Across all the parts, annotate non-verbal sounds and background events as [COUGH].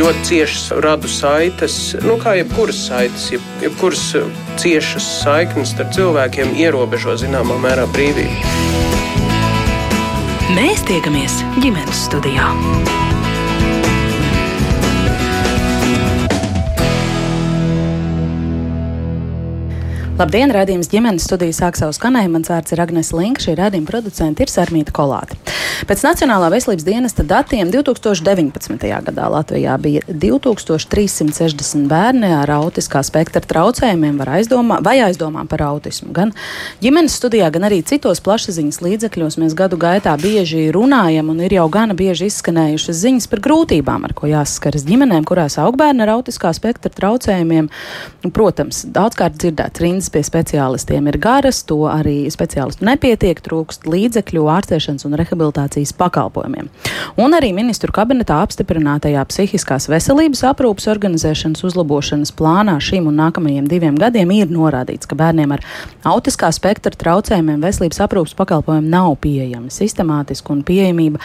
ļoti ciešas radu saites, nu, kā jebkuras saites, jeb, jebkuras ciešas saiknes starp cilvēkiem ierobežo zināmā mērā brīvību. Mēs tiekamies ģimenes studijā. Labdien, redzējums ģimenes studijas sāk savu skanējumu. Mans vārds ir Agnēs Linka, šī redzējuma producente ir Sarmīta Kolāte. Pēc Nacionālā veselības dienesta datiem 2019. gadā Latvijā bija 2360 bērni ar autiskā spektra traucējumiem aizdomā, vai aizdomām par autismu. Gan ģimenes studijā, gan arī citos plašsaziņas līdzekļos mēs gadu gaitā bieži runājam un ir jau gana bieži izskanējušas ziņas par grūtībām, ar ko jāsaskaras ģimenēm, kurās aug bērni ar autiskā spektra traucējumiem. Protams, daudzkārt dzirdēts rindas pie speciālistiem ir garas, to arī speciālistu nepietiek, trūkst līdzekļu ārstēšanas un rehabilitācijas pakalpojumiem. Un arī ministru kabinetā apstiprinātajā psihiskās veselības aprūpas organizēšanas uzlabošanas plānā šim un nākamajiem diviem gadiem ir norādīts, ka bērniem ar autiskā spektra traucējumiem veselības aprūpas pakalpojumi nav pieejami sistemātiski un pieejamība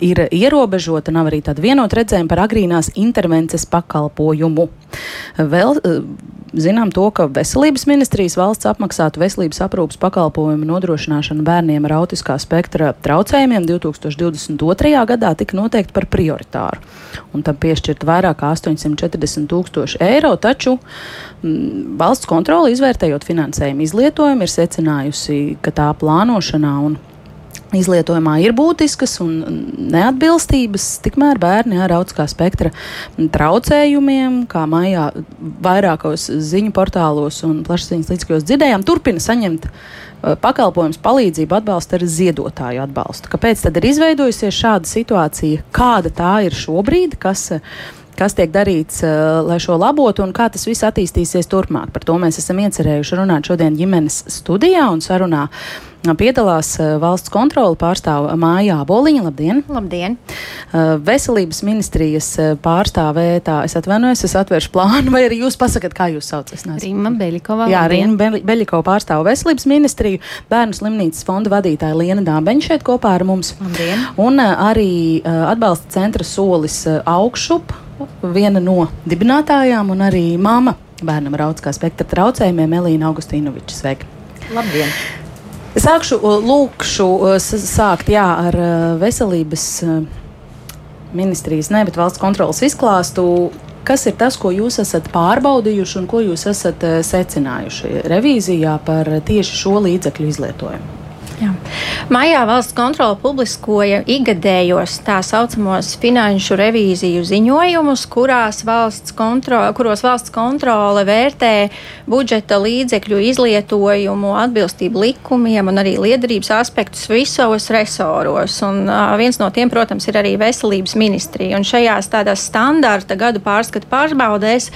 ir ierobežota, nav arī tāda vienota redzējuma par agrīnās intervences pakalpojumu. Vēl eh, zinām to, ka Veselības ministrijas valsts apmaksātu veselības aprūpas pakalpojumu nodrošināšanu bērniem ar autiskā spektra traucējumiem 2022. gadā tika noteikti par prioritāru. Un tam piešķirt vairāk kā 840 tūkstoši eiro, taču m, mm, valsts kontrole izvērtējot finansējumu izlietojumu ir secinājusi, ka tā plānošanā un izlietojumā ir būtiskas un neatbilstības, tikmēr bērni ar autiskā spektra traucējumiem, kā mājā vairākos ziņu portālos un plašsaziņas līdzekļos dzirdējām, turpina saņemt uh, pakalpojums, palīdzību, atbalstu ar ziedotāju atbalstu. Kāpēc tad ir izveidojusies šāda situācija? Kāda tā ir šobrīd? Kas, kas tiek darīts, uh, lai šo labotu un kā tas viss attīstīsies turpmāk. Par to mēs esam iecerējuši runāt šodien ģimenes studijā un sarunā Piedalās valsts kontrola pārstāva Mājā Boliņa. Labdien! Labdien! Veselības ministrijas pārstāvētā, es atvainojos, es atvēršu plānu, vai arī jūs pasakat, kā jūs saucat? Rīma Beļikova. Jā, Rīma Beļikova pārstāva veselības ministriju, bērnu slimnīcas fonda vadītāja Liena Dābeņa šeit kopā ar mums. Labdien! Un arī atbalsta centra solis augšup, viena no dibinātājām un arī mama bērnam ar autiskā spektra traucējumiem Elīna Augustīnoviča. Sveika! Labdien! Sākšu, lūkšu sākt jā, ar veselības ministrijas, ne, bet valsts kontrolas izklāstu. Kas ir tas, ko jūs esat pārbaudījuši un ko jūs esat secinājuši revīzijā par tieši šo līdzekļu izlietojumu? Jā. Maijā valsts kontrole publiskoja ikgadējos tā saucamos finanšu revīziju ziņojumus, valsts kontrole, kuros valsts kontrole vērtē budžeta līdzekļu izlietojumu, atbilstību likumiem un arī liederības aspektus visos resoros. Un, uh, viens no tiem, protams, ir arī veselības ministrija. Un šajās tādās standarta gadu pārskatu pārbaudēs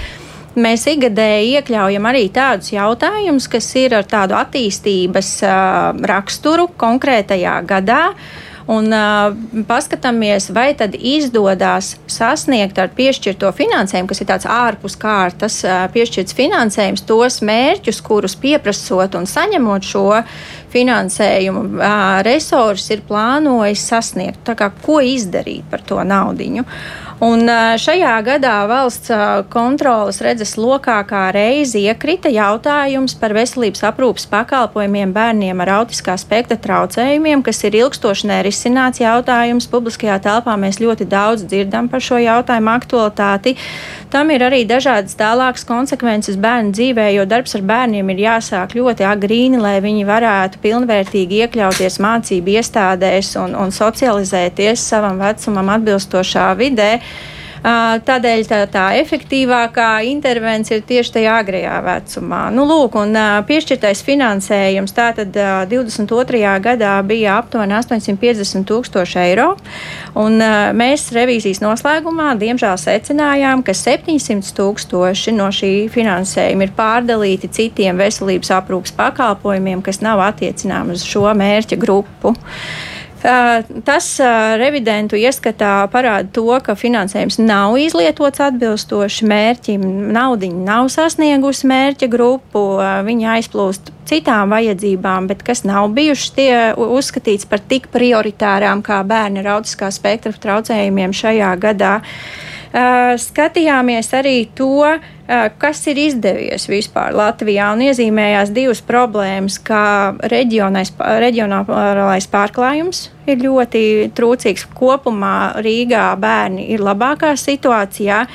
Mēs ikgadēji iekļaujam arī tādus jautājumus, kas ir ar tādu attīstības uh, raksturu konkrētajā gadā. Un uh, paskatāmies, vai tad izdodas sasniegt ar piešķirto finansējumu, kas ir tāds ārpus kārtas uh, piešķirts finansējums, tos mērķus, kurus pieprasot un saņemot šo finansējumu, uh, resursi ir plānojis sasniegt. Tā kā, ko izdarīt par to naudiņu? Uh, Un šajā gadā valsts kontrolas redzes lokā kā reizi iekrita jautājums par veselības aprūpas pakalpojumiem bērniem ar autiskā spektra traucējumiem, kas ir ilgstoši nerisināts jautājums. Publiskajā telpā mēs ļoti daudz dzirdam par šo jautājumu aktualitāti. Tam ir arī dažādas tālākas konsekvences bērnu dzīvē, jo darbs ar bērniem ir jāsāk ļoti agrīni, lai viņi varētu pilnvērtīgi iekļauties mācību iestādēs un, un socializēties savam vecumam atbilstošā vidē. Tādēļ tā, tā efektīvākā intervence ir tieši tajā agrajā vecumā. Nu, lūk, un piešķirtais finansējums tātad 22. gadā bija aptuveni 850 tūkstoši eiro, un mēs revīzijas noslēgumā diemžēl secinājām, ka 700 tūkstoši no šī finansējuma ir pārdalīti citiem veselības aprūpas pakalpojumiem, kas nav attiecināmi uz šo mērķa grupu. Tas revidentu ieskatā parāda to, ka finansējums nav izlietots atbilstoši mērķim, naudiņa nav sasniegusi mērķa grupu, viņa aizplūst citām vajadzībām, bet kas nav bijuši tie uzskatīts par tik prioritārām kā bērni ar autiskā spektra traucējumiem šajā gadā. Skatījāmies arī to, kas ir izdevies vispār Latvijā un iezīmējās divas problēmas, kā reģionālais pārklājums ir ļoti trūcīgs. Kopumā Rīgā bērni ir labākā situācijā.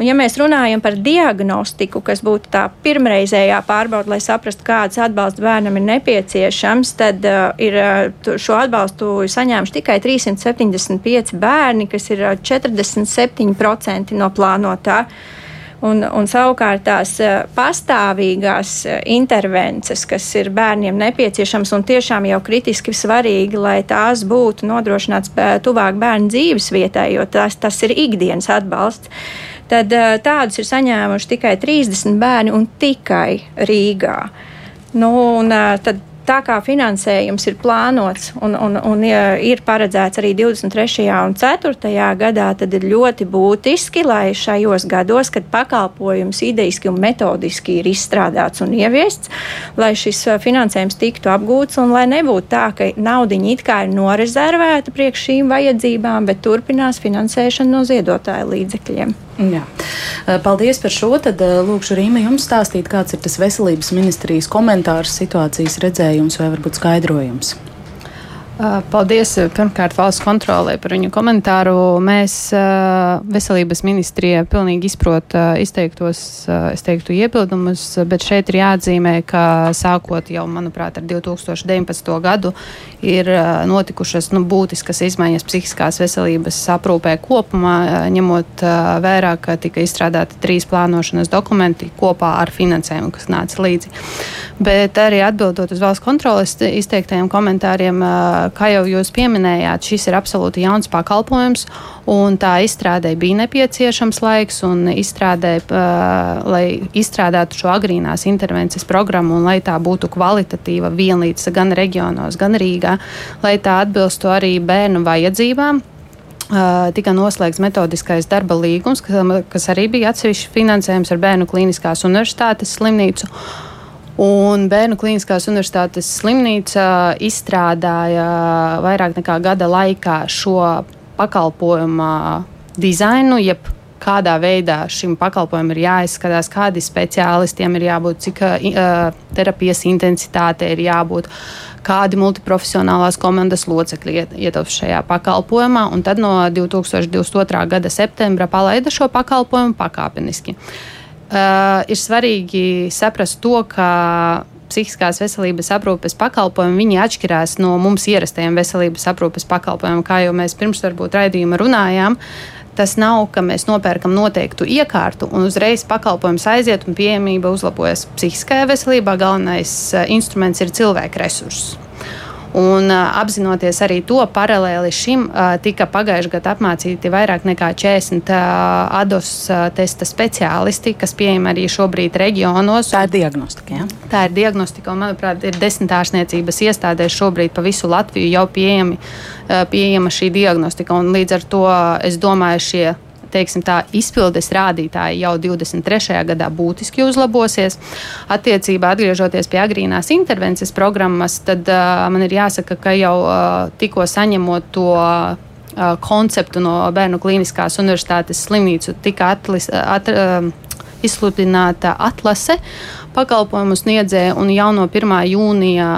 Un, ja mēs runājam par diagnostiku, kas būtu tā pirmreizējā pārbauda, lai saprastu, kāds atbalsts bērnam ir nepieciešams, tad uh, ir uh, šo atbalstu saņēmuši tikai 375 bērni, kas ir 47% no plānotā. Un, un savukārt tās uh, pastāvīgās uh, intervences, kas ir bērniem nepieciešamas un tiešām jau kritiski svarīgi, lai tās būtu nodrošināts tuvāk bērnu dzīves vietai, jo tas, tas ir ikdienas atbalsts tad eh, tādus ir saņēmuši tikai 30 bērni un tikai Rīgā. Nu, un, eh, tad tā kā finansējums ir plānots un, un, un ir paredzēts arī 23. un 4. gadā, tad ir ļoti būtiski, lai šajos gados, kad pakalpojums idejiski un metodiski ir izstrādāts un ieviests, lai šis uh, finansējums tiktu apgūts un lai nebūtu tā, ka naudiņa it kā ir norezervēta priekš šīm vajadzībām, bet turpinās finansēšana no ziedotāju līdzekļiem. Jā. Paldies par šo. Tad lūkšu Rīma jums stāstīt, kāds ir tas veselības ministrijas komentārs, situācijas redzējums vai varbūt skaidrojums. Paldies pirmkārt valsts kontrolē par viņu komentāru. Mēs veselības ministrijā pilnīgi izprot izteiktos, es teiktu, iebildumus, bet šeit ir jāatzīmē, ka sākot jau, manuprāt, ar 2019. gadu ir notikušas nu, būtiskas izmaiņas psihiskās veselības aprūpē kopumā, ņemot vērā, ka tika izstrādāti trīs plānošanas dokumenti kopā ar finansējumu, kas nāca līdzi. Bet arī atbildot uz valsts kontroles izteiktajiem komentāriem, kā jau jūs pieminējāt, šis ir absolūti jauns pakalpojums, un tā izstrādē bija nepieciešams laiks, un izstrādē, uh, lai izstrādātu šo agrīnās intervences programmu, un lai tā būtu kvalitatīva vienlīdz gan reģionos, gan Rīgā, lai tā atbilstu arī bērnu vajadzībām. Tika noslēgts metodiskais darba līgums, kas, kas arī bija atsevišķi finansējums ar Bērnu Kliniskās Universitātes slimnīcu. Uh, Un Bērnu Kliniskās Universitātes slimnīca izstrādāja vairāk nekā gada laikā šo pakalpojumu dizainu, jeb kādā veidā šim pakalpojumam ir jāizskatās, kādi speciālistiem ir jābūt, cik uh, terapijas intensitāte ir jābūt, kādi multiprofesionālās komandas locekļi ietilpst šajā pakalpojumā. Tad no 2022. gada septembra palaida šo pakalpojumu pakāpeniski. Uh, uh, ir svarīgi saprast to, ka psihiskās veselības aprūpes pakalpojumi atšķirās no mums ierastajiem veselības aprūpes pakalpojumiem, kā jau mēs pirms varbūt raidījuma runājām. Tas nav, ka mēs nopērkam noteiktu iekārtu un uzreiz pakalpojums aiziet un pieejamība uzlabojas. Psihiskajā veselībā galvenais uh, instruments ir cilvēka resurss. Un, apzinoties arī to, paralēli šim tika pagājušajā gadā apmācīti vairāk nekā 40 uh, ADOS testa speciālisti, kas pieejami arī šobrīd reģionos. Tā ir diagnostika. Ja? Tā ir diagnostika, un, manuprāt, ir desmit ārstniecības iestādēs šobrīd pa visu Latviju jau pieejami, pieejama šī diagnostika. Līdz ar to es domāju, šie teiksim, tā, izpildes rādītāji jau 23. gadā būtiski uzlabosies. Attiecībā atgriežoties pie agrīnās intervences programmas, tad uh, man ir jāsaka, ka jau uh, tikko saņemot to konceptu no Bērnu Kliniskās Universitātes slimnīcu tika atlis, at, izsludināta atlase pakalpojumu sniedzēja, un jau no 1. jūnija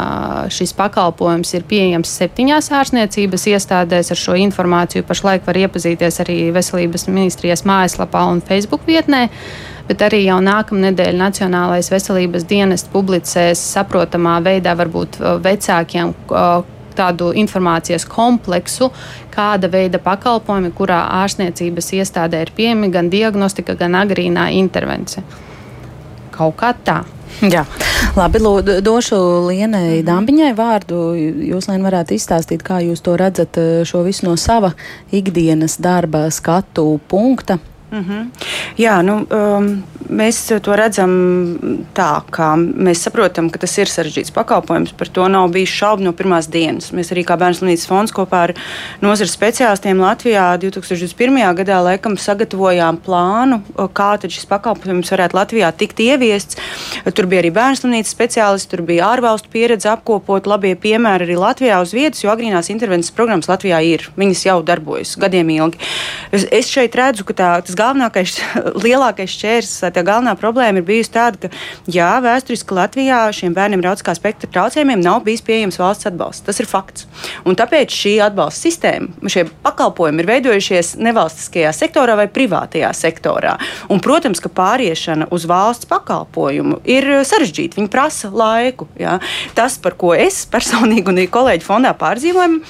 šis pakalpojums ir pieejams septiņās ārstniecības iestādēs. Ar šo informāciju pašlaik var iepazīties arī Veselības ministrijas mājaslapā un Facebook vietnē. Bet arī jau nākamnedēļ Nacionālais veselības dienests publicēs saprotamā veidā varbūt vecākiem tādu informācijas kompleksu, kāda veida pakalpojumi, kurā ārstniecības iestādē ir pieejami gan diagnostika, gan agrīnā intervence. Kaut kā tā. Jā, labi. Lūdzu, došu Lienai mhm. Dambiņai vārdu. Jūs, Lien, varētu izstāstīt, kā jūs to redzat eh, šo visu no sava ikdienas darba skatu punkta. Mm -hmm. Jā, nu, um, mēs to redzam tā, ka mēs saprotam, ka tas ir sarežģīts pakalpojums. Par to nav bijis šaubu no pirmās dienas. Mēs arī kā Bērnu slimnīcas fonds kopā ar nozares speciālistiem Latvijā 2021. gadā laikam sagatavojām plānu, kā šis pakalpojums varētu Latvijā tikt ieviests. Tur bija arī bērnu slimnīcas speciālisti, tur bija ārvalstu pieredze apkopot, labie piemēri arī Latvijā uz vietas, jo agrīnās intervences programmas Latvijā ir. Viņas jau darbojas gadiem ilgi. Es, es šeit redzu, ka tā, tas galvenākais, [LAUGHS] lielākais šķērslis, tā galvenā problēma ir bijusi tāda, ka, jā, vēsturiski Latvijā šiem bērniem ar autiskā spektra traucējumiem nav bijis pieejams valsts atbalsts. Tas ir fakts. Un tāpēc šī atbalsta sistēma, šie pakalpojumi ir veidojušies nevalstiskajā sektorā vai privātajā sektorā. Un, protams, ka pāriešana uz valsts pakalpojumu ir sarežģīta. Viņi prasa laiku. Jā. Tas, par ko es personīgi un kolēģi fondā pārdzīvojam,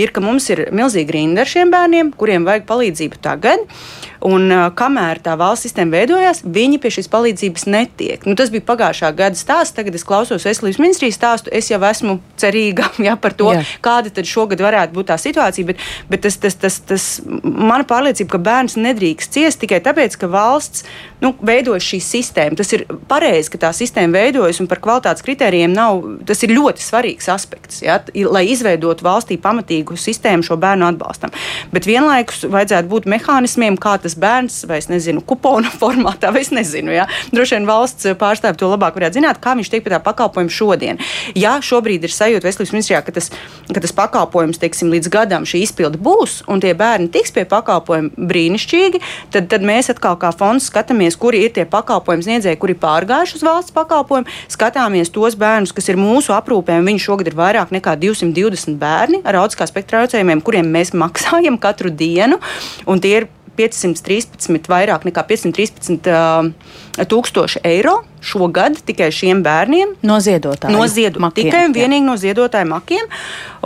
ir, ka mums ir milzīga rinda ar šiem bērniem, kuriem vajag palīdzību tagad. Un, uh, kamēr tā valsts sistēma veidojās, viņi pie šīs palīdzības netiek. Nu, tas bija pagājušā gada stāsts. Tagad es klausos veselības ministrijas stāstu. Es jau esmu cerīga [LAUGHS] ja, par to, Jā. kāda tad šogad varētu būt tā situācija. Bet, bet tas, tas, tas, tas mana pārliecība, ka bērns nedrīkst ciest tikai tāpēc, ka valsts nu, veidojas šī sistēma. Tas ir pareizi, ka tā sistēma veidojas un par kvalitātes kritērijiem nav. Tas ir ļoti svarīgs aspekts, ja, lai izveidotu valstī pamatīgu sistēmu šo bērnu atbalstam. Bet vienlaikus vajadzētu būt mehānismiem, kā tas tas bērns, vai es nezinu, kupona [LAUGHS] formātā, vai es nezinu. Ja? Droši vien valsts pārstāvji to labāk varētu zināt, kā viņš tiek pie tā pakalpojuma šodien. Ja šobrīd ir sajūta veselības ministrijā, ka tas, ka tas pakalpojums, teiksim, līdz gadam šī izpilde būs, un tie bērni tiks pie pakalpojuma brīnišķīgi, tad, tad mēs atkal kā fonds skatāmies, kuri ir tie pakalpojumu sniedzēji, kuri pārgājuši uz valsts pakalpojumu, skatāmies tos bērnus, kas ir mūsu aprūpē, un viņi šogad ir vairāk nekā 220 bērni ar autiskā spektra traucējumiem, kuriem mēs maksājam katru dienu, un tie ir 513, vairāk nekā 513 uh, tūkstoši eiro šogad tikai šiem bērniem. No ziedotāju no ziedo, makiem. Tikai un vienīgi jā. no ziedotāju makiem.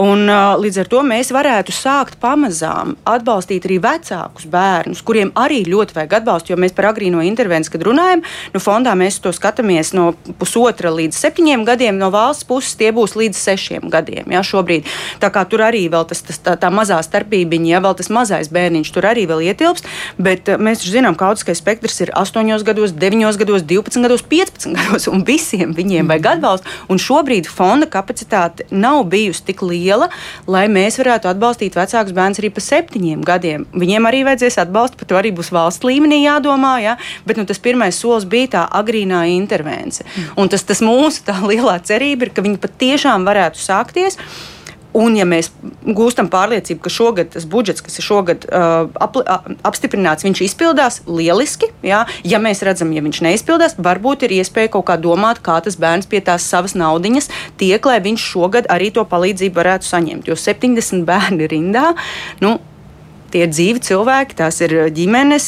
Un, uh, līdz ar to mēs varētu sākt pamazām atbalstīt arī vecākus bērnus, kuriem arī ļoti vajag atbalstu. Jo mēs par agrīno intervenciju, kad runājam, no fondā mēs to skatāmies no pusotra līdz septiņiem gadiem, no valsts puses tie būs līdz sešiem gadiem. Jā, šobrīd. Tā kā tur arī vēl tas, tas, tā, tā mazā starpība, ja vēl tas mazais bērniņš tur arī vēl ietilpst, bet uh, mēs zinām, ka autiskais spektrs ir 8 gados, 9 gados, 12 gados, 15 15 gados, un visiem viņiem vajag atbalstu. Un šobrīd fonda kapacitāte nav bijusi tik liela, lai mēs varētu atbalstīt vecākus bērnus arī pa septiņiem gadiem. Viņiem arī vajadzēs atbalstu, par to arī būs valsts līmenī jādomā. Ja? Bet nu, tas pirmais solis bija tā agrīnā intervence. Un tas, tas mūsu lielā cerība ir, ka viņi patiešām varētu sākties. Un, ja mēs gūstam pārliecību, ka šogad tas budžets, kas ir šogad uh, ap, apstiprināts, viņš izpildās lieliski, jā. ja mēs redzam, ja viņš neizpildās, varbūt ir iespēja kaut kā domāt, kā tas bērns pie tās savas naudiņas tiek, lai viņš šogad arī to palīdzību varētu saņemt. Jo 70 [LAUGHS] bērni rindā. Nu, Tie ir dzīvi cilvēki, tās ir ģimenes,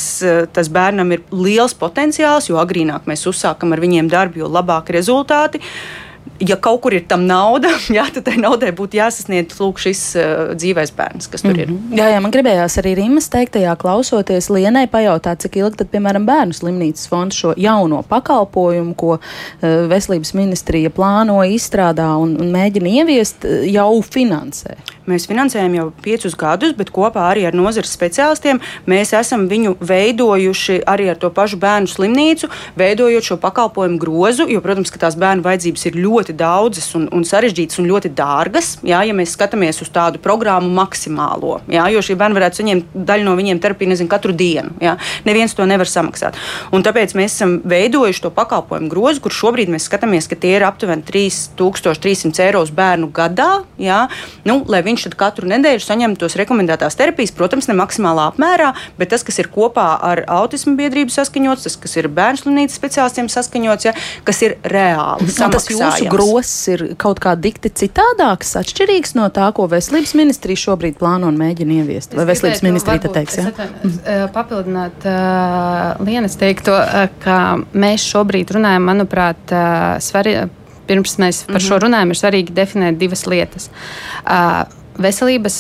tas bērnam ir liels potenciāls, jo agrīnāk mēs uzsākam ar viņiem darbu, jo labāki rezultāti. Uh, ja kaut kur ir tam nauda, [LAUGHS] jā, tad tai naudai būtu jāsasniedz lūk, šis uh, dzīvais bērns, kas tur mm -hmm. ir. Mhm. Jā, jā, man gribējās arī Rīmas teiktajā klausoties Lienai pajautāt, cik ilgi tad, piemēram, bērnu slimnīcas fonds šo jauno pakalpojumu, ko uh, veselības ministrija plāno izstrādā un, un mēģina ieviest, jau finansē. Mēs finansējam jau piecus gadus, bet kopā arī ar nozares speciālistiem mēs esam viņu veidojuši arī ar to pašu bērnu slimnīcu, veidojot šo pakalpojumu grozu. Jo, protams, ka tās bērnu vajadzības ir ļoti daudzas un, un sarežģītas un ļoti dārgas. Jā, ja mēs skatāmies uz tādu programmu maksimālo, jā, jo šie bērni varētu saņemt daļu no viņiem terapiju nezinu, katru dienu. Jā. Neviens to nevar samaksāt. Un tāpēc mēs esam veidojuši to pakalpojumu grozu, kur šobrīd mēs skatāmies, ka tie ir aptuveni 3300 eiro bērnu gadā. Jā, nu, viņš katru nedēļu saņem tos rekomendētās terapijas, protams, ne maksimālā apmērā, bet tas, kas ir kopā ar autismu biedrību saskaņots, tas, kas ir bērnu slimnīcas speciālistiem saskaņots, ja, kas ir reāli. Tas jūsu grosis ir kaut kā dikti citādāks, atšķirīgs no tā, ko veselības ministrija šobrīd plāno un mēģina ieviest. Vai veselības ministrija te teiks? Ja? Atvain, papildināt uh, Lienas teikto, uh, ka mēs šobrīd runājam, manuprāt, uh, svarīgi pirms mēs par mm -hmm. šo runājam, ir svarīgi definēt divas lietas. Uh, Veselības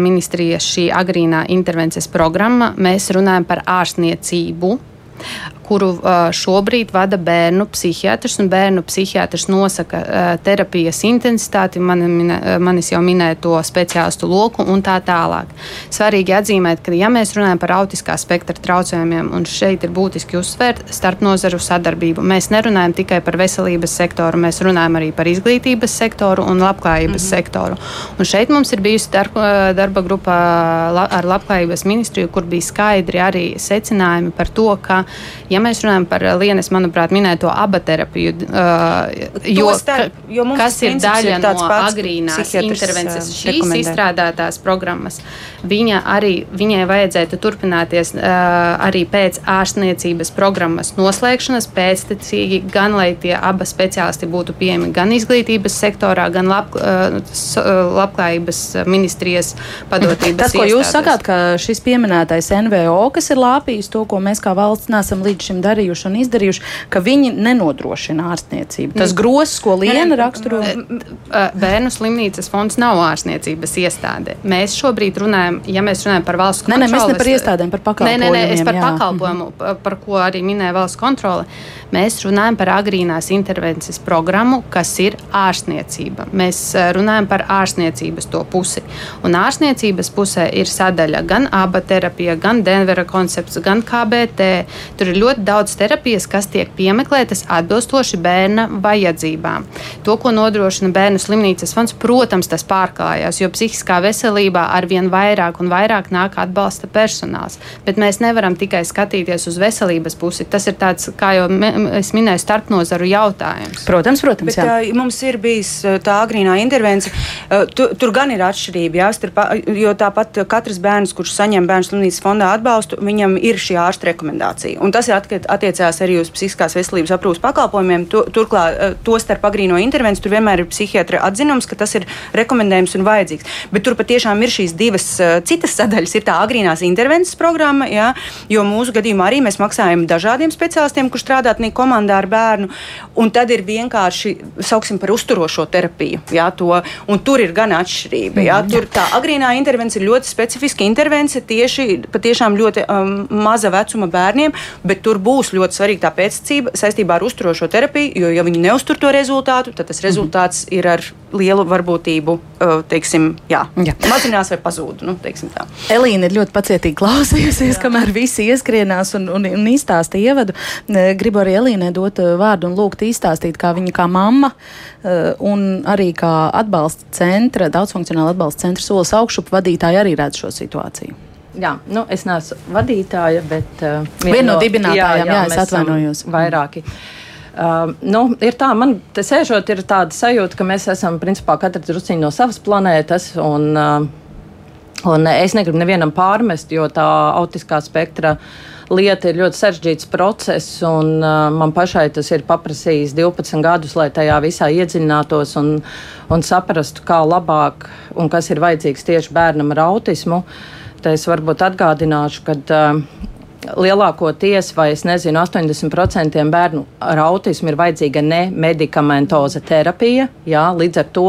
ministrijas šī agrīnā intervences programma, mēs runājam par ārstniecību, kuru šobrīd vada bērnu psihiatrs. Bērnu psihiatrs nosaka terapijas intensitāti, man, manis jau minēto speciālistu loku un tā tālāk. Svarīgi atzīmēt, ka, ja mēs runājam par autiskā spektra traucējumiem, un šeit ir būtiski uzsvērt starp nozaru sadarbību, mēs nerunājam tikai par veselības sektoru, mēs runājam arī par izglītības sektoru un labklājības mm -hmm. sektoru. Un šeit mums ir bijusi darba grupa ar labklājības ministriju, kur bija skaidri arī secinājumi par to, ka, ja ja mēs runājam par Lienes, manuprāt, minēto abaterapiju, uh, jo, starp, jo kas ir daļa ir no agrīnās intervences šīs izstrādātās programmas, viņa arī, viņai vajadzētu turpināties uh, arī pēc ārstniecības programmas noslēgšanas, pēctecīgi, gan lai tie abi speciālisti būtu pieejami gan izglītības sektorā, gan lab, uh, labklājības ministrijas padotības. Tas, ko jūs sakāt, ka šis pieminētais NVO, kas ir lāpījis to, ko mēs kā valsts nesam līdz šim darījuši un izdarījuši, ka viņi nenodrošina ārstniecību. Tas mm. grozs, ko Liena raksturo. Bērnu slimnīcas fonds nav ārstniecības iestāde. Mēs šobrīd runājam, ja mēs runājam par valsts kontroli. Nē, nē, mēs ne par iestādēm, par pakalpojumiem. Nē, nē, nē es par jā. pakalpojumu, par ko arī minēja valsts kontrole. Mēs runājam par agrīnās intervences programmu, kas ir ārstniecība. Mēs runājam par ārstniecības to pusi. Un ārstniecības pusē ir sadaļa gan aba terapija, gan Denvera koncepts, gan KBT. Tur ir ļoti daudz terapijas, kas tiek piemeklētas atbilstoši bērna vajadzībām. To, ko nodrošina bērnu slimnīcas fonds, protams, tas pārklājās, jo psihiskā veselībā arvien vairāk un vairāk nāk atbalsta personāls. Bet mēs nevaram tikai skatīties uz veselības pusi. Tas ir tāds, kā jau es minēju, starpnozaru jautājums. Protams, protams. Bet, jā. mums ir bijis tā agrīnā intervence. Tu, tur gan ir atšķirība, jā, starp, jo tāpat katrs bērns, kurš saņem bērnu slimnīcas fondā atbalstu, viņam ir šī ārsta rekomendācija. Un tas ir attiecās arī uz psihiskās veselības aprūpas pakalpojumiem. Tu, turklāt, to starp agrīno intervenciju tur vienmēr ir psihiatra atzinums, ka tas ir rekomendējums un vajadzīgs. Bet tur patiešām ir šīs divas citas sadaļas. Ir tā agrīnās intervences programma, jā, jo mūsu gadījumā arī mēs maksājam dažādiem speciālistiem, kurš strādā komandā ar bērnu. Un tad ir vienkārši, sauksim par uzturošo terapiju. Jā, to, un tur ir gan atšķirība. Jā, mhm. tur tā agrīnā intervence ir ļoti specifiska intervence tieši patiešām ļoti um, maza vecuma bērniem, bet tur būs ļoti svarīga tā pēctecība saistībā ar uzturošo terapiju, jo ja viņi neuztur to rezultātu, tad tas rezultāts mm -hmm. ir ar lielu varbūtību, uh, teiksim, jā, jā. mazinās vai pazūd. Nu, Elīna ir ļoti pacietīgi klausījusies, jā. kamēr visi ieskrienās un, un, un izstāstīja ievadu. Gribu arī Elīnai dot uh, vārdu un lūgt izstāstīt, kā viņa kā mamma uh, un arī kā atbalsta centra, daudzfunkcionāla atbalsta centra solis augšup vadītāji arī redz šo situāciju. Jā, nu, es neesmu vadītāja, bet uh, viena no, dibinātājām, jā, jā, jā es atvainojos. Vairāki. Uh, nu, ir tā, man te sēžot, ir tāda sajūta, ka mēs esam principā katrs drusciņi no savas planētas. Un, uh, un es negribu nevienam pārmest, jo tā autiskā spektra uh, lieta ir ļoti sarežģīts process, un uh, man pašai tas ir paprasījis 12 gadus, lai tajā visā iedziļinātos un, un saprastu, kā labāk un kas ir vajadzīgs tieši bērnam ar autismu. Tā es varbūt atgādināšu, ka uh, lielākoties, vai es nezinu, 80% bērnu ar autismu ir vajadzīga nemedikamentoza terapija. Jā, līdz ar to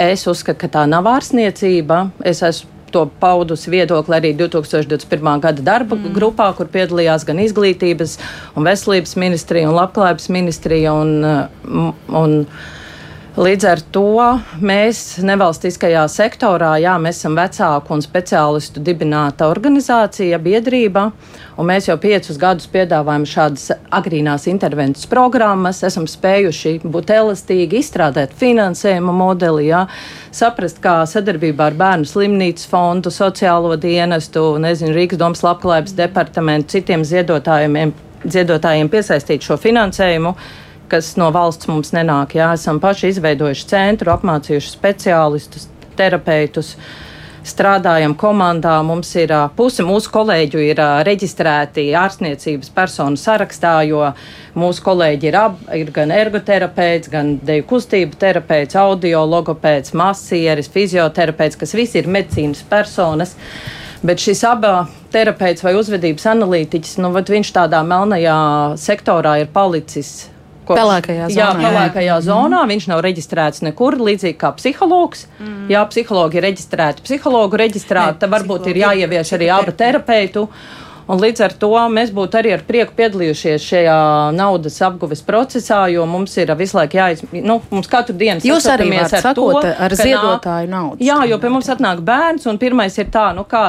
es uzskatu, ka tā nav ārstniecība. Es esmu to paudusi viedokli arī 2021. gada darba mm. grupā, kur piedalījās gan izglītības un veselības ministrija un labklājības ministrija. Un, un, un, Līdz ar to mēs nevalstiskajā sektorā, jā, mēs esam vecāku un speciālistu dibināta organizācija, biedrība, un mēs jau piecus gadus piedāvājam šādas agrīnās intervences programmas, esam spējuši būt elastīgi, izstrādāt finansējuma modeli, jā, saprast, kā sadarbībā ar bērnu slimnīcas fondu, sociālo dienestu, nezinu, Rīgas domas labklājības departamentu, citiem ziedotājiem, ziedotājiem piesaistīt šo finansējumu kas no valsts mums nenāk. Jā, esam paši izveidojuši centru, apmācījuši speciālistus, terapeitus. Strādājam komandā, mums ir puse mūsu kolēģu ir reģistrēti ārstniecības personu sarakstā, jo mūsu kolēģi ir, ab, ir gan ergoterapeits, gan deju kustību terapeits, audio logopēds, masieris, fizioterapeits, kas visi ir medicīnas personas. Bet šis abā terapeits vai uzvedības analītiķis, nu, viņš tādā melnajā sektorā ir palicis Kopš, pelēkajā zonā. Jā, pelēkajā jā. zonā. Mm. Viņš nav reģistrēts nekur, līdzīgi kā psihologs. Mm. Jā, psihologi ir reģistrēti. Psihologu reģistrēta varbūt ir jāievieš arī abu terapeitu. Un līdz ar to mēs būtu arī ar prieku piedalījušies šajā naudas apguves procesā, jo mums ir visu laiku jāizmanto. Nu, mums katru dienu Jūs arī varat ar sakot, to, ar ziedotāju naudu. Jā, jo pie mums atnāk bērns, un pirmais ir tā, nu kā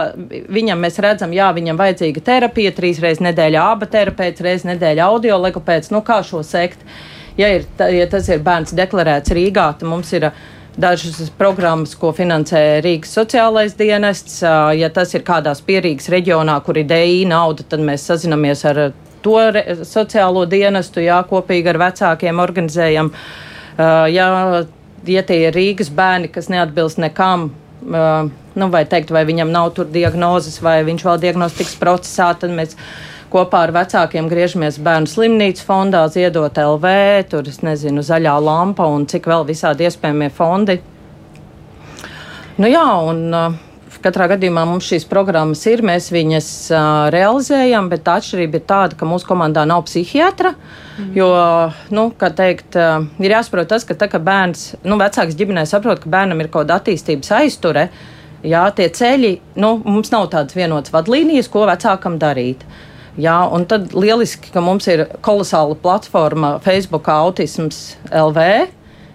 viņam mēs redzam, jā, viņam vajadzīga terapija, trīs reizes nedēļā aba terapeits, reizes nedēļā audio lekopēc, nu kā šo sekt. Ja, ir, ja tas ir bērns deklarēts Rīgā, tad mums ir dažas programmas, ko finansē Rīgas sociālais dienests. Ja tas ir kādās pierīgas reģionā, kur ir DI nauda, tad mēs sazinamies ar to sociālo dienestu, jā, kopīgi ar vecākiem organizējam. Jā, ja tie ir Rīgas bērni, kas neatbilst nekam, nu, vai teikt, vai viņam nav tur diagnozes, vai viņš vēl diagnostikas procesā, tad mēs kopā ar vecākiem griežamies bērnu slimnīcas fondā, ziedot LV, tur, es nezinu, zaļā lampa un cik vēl visādi iespējamie fondi. Nu jā, un uh, katrā gadījumā mums šīs programmas ir, mēs viņas uh, realizējam, bet atšķirība ir tāda, ka mūsu komandā nav psihiatra, mm. jo, nu, kā teikt, uh, ir jāsaprot tas, ka tā, ka bērns, nu, vecāks ģimenē saprot, ka bērnam ir kaut kāda attīstības aizture, jā, tie ceļi, nu, mums nav tādas vienotas vadlīnijas, ko vecākam darīt. Uh, Jā, un tad lieliski, ka mums ir kolosāla platforma Facebook Autisms LV.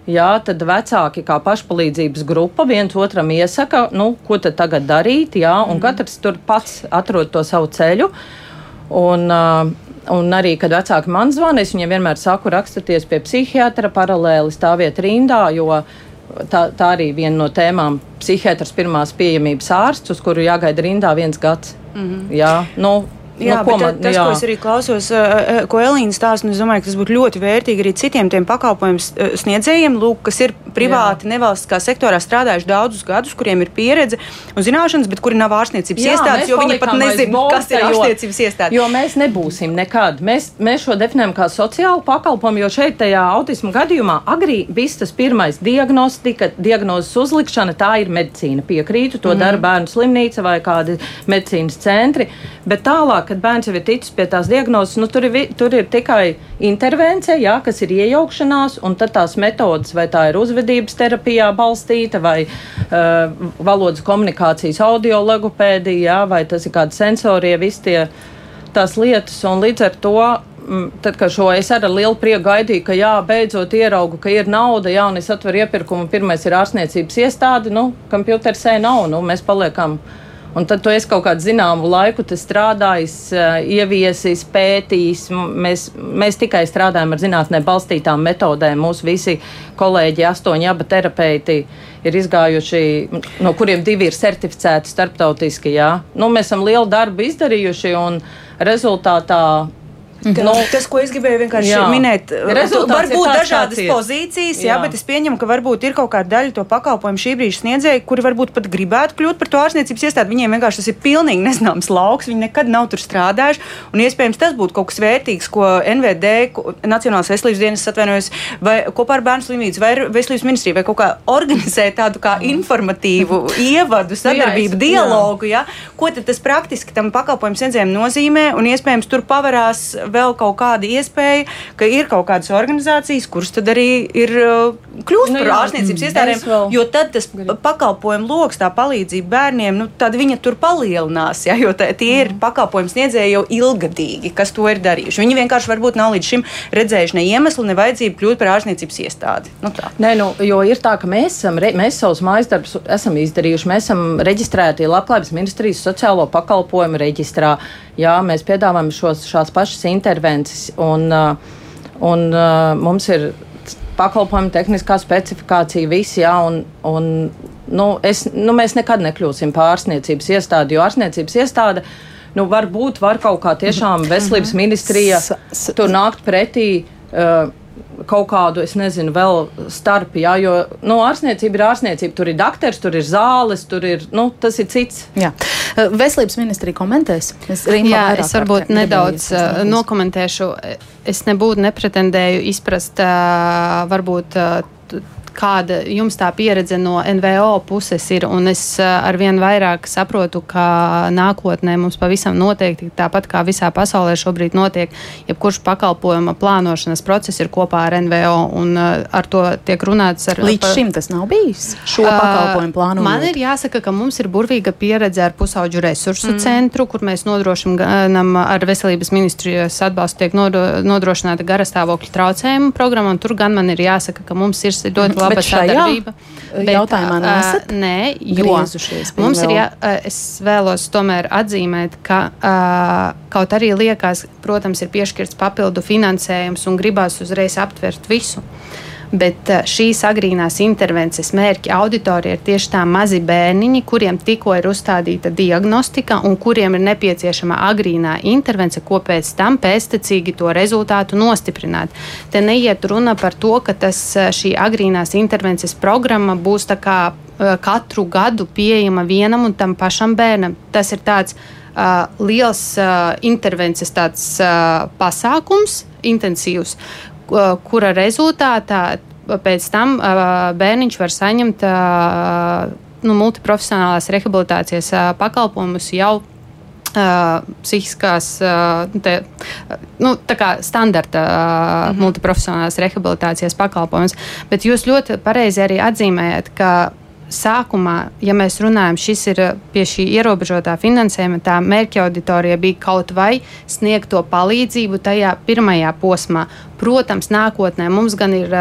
Jā, tad vecāki kā pašpalīdzības grupa viens otram iesaka, nu, ko tad tagad darīt, jā, un mm. katrs tur pats atrod to savu ceļu. Un, un arī, kad vecāki man zvana, es viņiem vienmēr saku, rakstieties pie psihiatra, paralēli stāviet rindā, jo tā, tā arī viena no tēmām - psihiatrs pirmās pieejamības ārsts, uz kuru jāgaida rindā viens gads. Mm -hmm. Jā, nu, Jā, nu, man, tas, jā. ko es arī klausos, ko Elīna stāsta, es domāju, ka tas būtu ļoti vērtīgi arī citiem tiem pakalpojumu sniedzējiem, lūk, kas ir privāti, jā. nevalstiskā sektorā strādājuši daudzus gadus, kuriem ir pieredze un zināšanas, bet kuri nav ārstniecības jā, iestādes, jo viņi pat nezina, kas ir ārstniecības iestāde. Jo mēs nebūsim nekad. Mēs, mēs šo definējam kā sociālu pakalpojumu, jo šeit tajā autismu gadījumā agrī viss tas pirmais diagnostika, diagnozes uzlikšana, tā ir medicīna. Piekrītu, to mm. dara bērnu slimnīca vai kādi medicīnas centri, bet tālāk kad bērns jau ir ticis pie tās diagnozes, nu, tur, ir, tur ir tikai intervence, jā, kas ir iejaukšanās, un tad tās metodas, vai tā ir uzvedības terapijā balstīta, vai uh, valodas komunikācijas audio logopēdija, vai tas ir kādi sensorie, visi tie tās lietas, un līdz ar to mm, tad, kad šo es ar lielu prieku gaidīju, ka jā, beidzot ieraugu, ka ir nauda, jā, un es atveru iepirkumu, pirmais ir ārstniecības iestāde, nu, kompjutersē nav, nu, mēs paliekam Un tad tu esi kaut kādu zināmu laiku strādājis, eh, ieviesis, pētījis. Mēs, mēs tikai strādājam ar zinātnē balstītām metodēm. Mūsu visi kolēģi, astoņi abi terapeiti, ir izgājuši, no kuriem divi ir certificēti starptautiski. Jā. Nu, mēs esam lielu darbu izdarījuši un rezultātā. Nu, tas, ko es gribēju vienkārši jā. minēt, var būt dažādas pozīcijas, jā. jā, bet es pieņemu, ka varbūt ir kaut kāda daļa to pakalpojumu šī brīža sniedzēju, kuri varbūt pat gribētu kļūt par to ārstniecības iestādi. Viņiem vienkārši tas ir pilnīgi nezināms lauks, viņi nekad nav tur strādājuši. Un iespējams tas būtu kaut kas vērtīgs, ko NVD, ko Nacionālās veselības dienas atvainojas, vai kopā ar bērnu slimnīcu vai veselības ministriju, vai kaut kā organizēt tādu kā informatīvu [LAUGHS] ievadu, sadarbību, jā, es, dialogu. Jā. Ja? Ko tad tas praktiski tam pakalpojumu sniedzējiem nozīmē? Un iespējams tur pavarās vēl kaut kāda iespēja, ka ir kaut kādas organizācijas, kuras tad arī ir uh, kļūst nu, par ārstniecības mm, iestādēm, jo tad tas pakalpojumu lokus, tā palīdzība bērniem, nu, tad viņa tur palielinās, ja, jo tā, tie ir mm. pakalpojumu sniedzēji jau ilgadīgi, kas to ir darījuši. Viņi vienkārši varbūt nav līdz šim redzējuši ne iemeslu, ne vajadzību kļūt par ārstniecības iestādi. Nu, tā. Nē, nu, jo ir tā, ka mēs, esam, mēs savus mājas darbus esam izdarījuši, mēs esam reģistrēti Labklājības ministrijas sociālo pakalpojumu reģistrā. Jā, mēs piedāvājam šos, šās pašas intervences, un, uh, un uh, mums ir pakalpojumu tehniskā specifikācija, visi, jā, un, un nu, es, nu, mēs nekad nekļūsim par ārstniecības iestādi, jo ārstniecības iestāde. Nu, varbūt var kaut kā tiešām veselības ministrija tur nākt pretī uh, kaut kādu, es nezinu, vēl starp, jā, jo nu, ārstniecība ir ārstniecība. Tur ir doktors, tur ir zāles, tur ir, nu, tas ir cits. Jā. Veselības ministrija komentēs. Es, jā, es varbūt nedaudz uh, nokomentēšu. Es nebūtu nepretendēju izprast, uh, varbūt. Uh, kāda jums tā pieredze no NVO puses ir. Un es eh, arvien vairāk saprotu, ka nākotnē mums pavisam noteikti, tāpat kā visā pasaulē šobrīd notiek, jebkurš pakalpojuma plānošanas process ir kopā ar NVO. Un eh, ar to tiek runāts ar. Līdz šim tas nav bijis. Šo uh, pakalpojumu plānošanu. Man ir jāsaka, ka mums ir burvīga pieredze ar pusauģu resursu mm. centru, kur mēs nodrošinām ar veselības ministrijas atbalstu tiek nodrošināta garastāvokļa traucējumu programma. Tur gan man ir jāsaka, ka mums ir ļoti labi laba sadarbība. Bet, jautājumā nesat? Uh, nē, jo mums ir, jā, es vēlos tomēr atzīmēt, ka uh, kaut arī liekas, protams, ir piešķirts papildu finansējums un gribās uzreiz aptvert visu. Bet uh, šīs agrīnās intervences mērķi auditorija ir tieši tā mazi bērniņi, kuriem tikko ir uzstādīta diagnostika un kuriem ir nepieciešama agrīnā intervence, ko pēc tam pēctecīgi to rezultātu nostiprināt. Te neiet runa par to, ka tas, šī agrīnās intervences programma būs kā, katru gadu pieejama vienam un tam pašam bērnam. Tas ir tāds uh, liels uh, intervences tāds, uh, pasākums, intensīvs, kura rezultātā pēc tam uh, bērniņš var saņemt uh, nu, multiprofesionālās rehabilitācijas uh, pakalpojumus jau Uh, psihiskās, uh, te, nu, tā kā standarta uh, mm -hmm. multiprofesionālās rehabilitācijas pakalpojums. Bet jūs ļoti pareizi arī atzīmējat, ka sākumā, ja mēs runājam, šis ir pie šī ierobežotā finansējuma, tā mērķa auditorija bija kaut vai sniegt to palīdzību tajā pirmajā posmā. Protams, nākotnē mums gan ir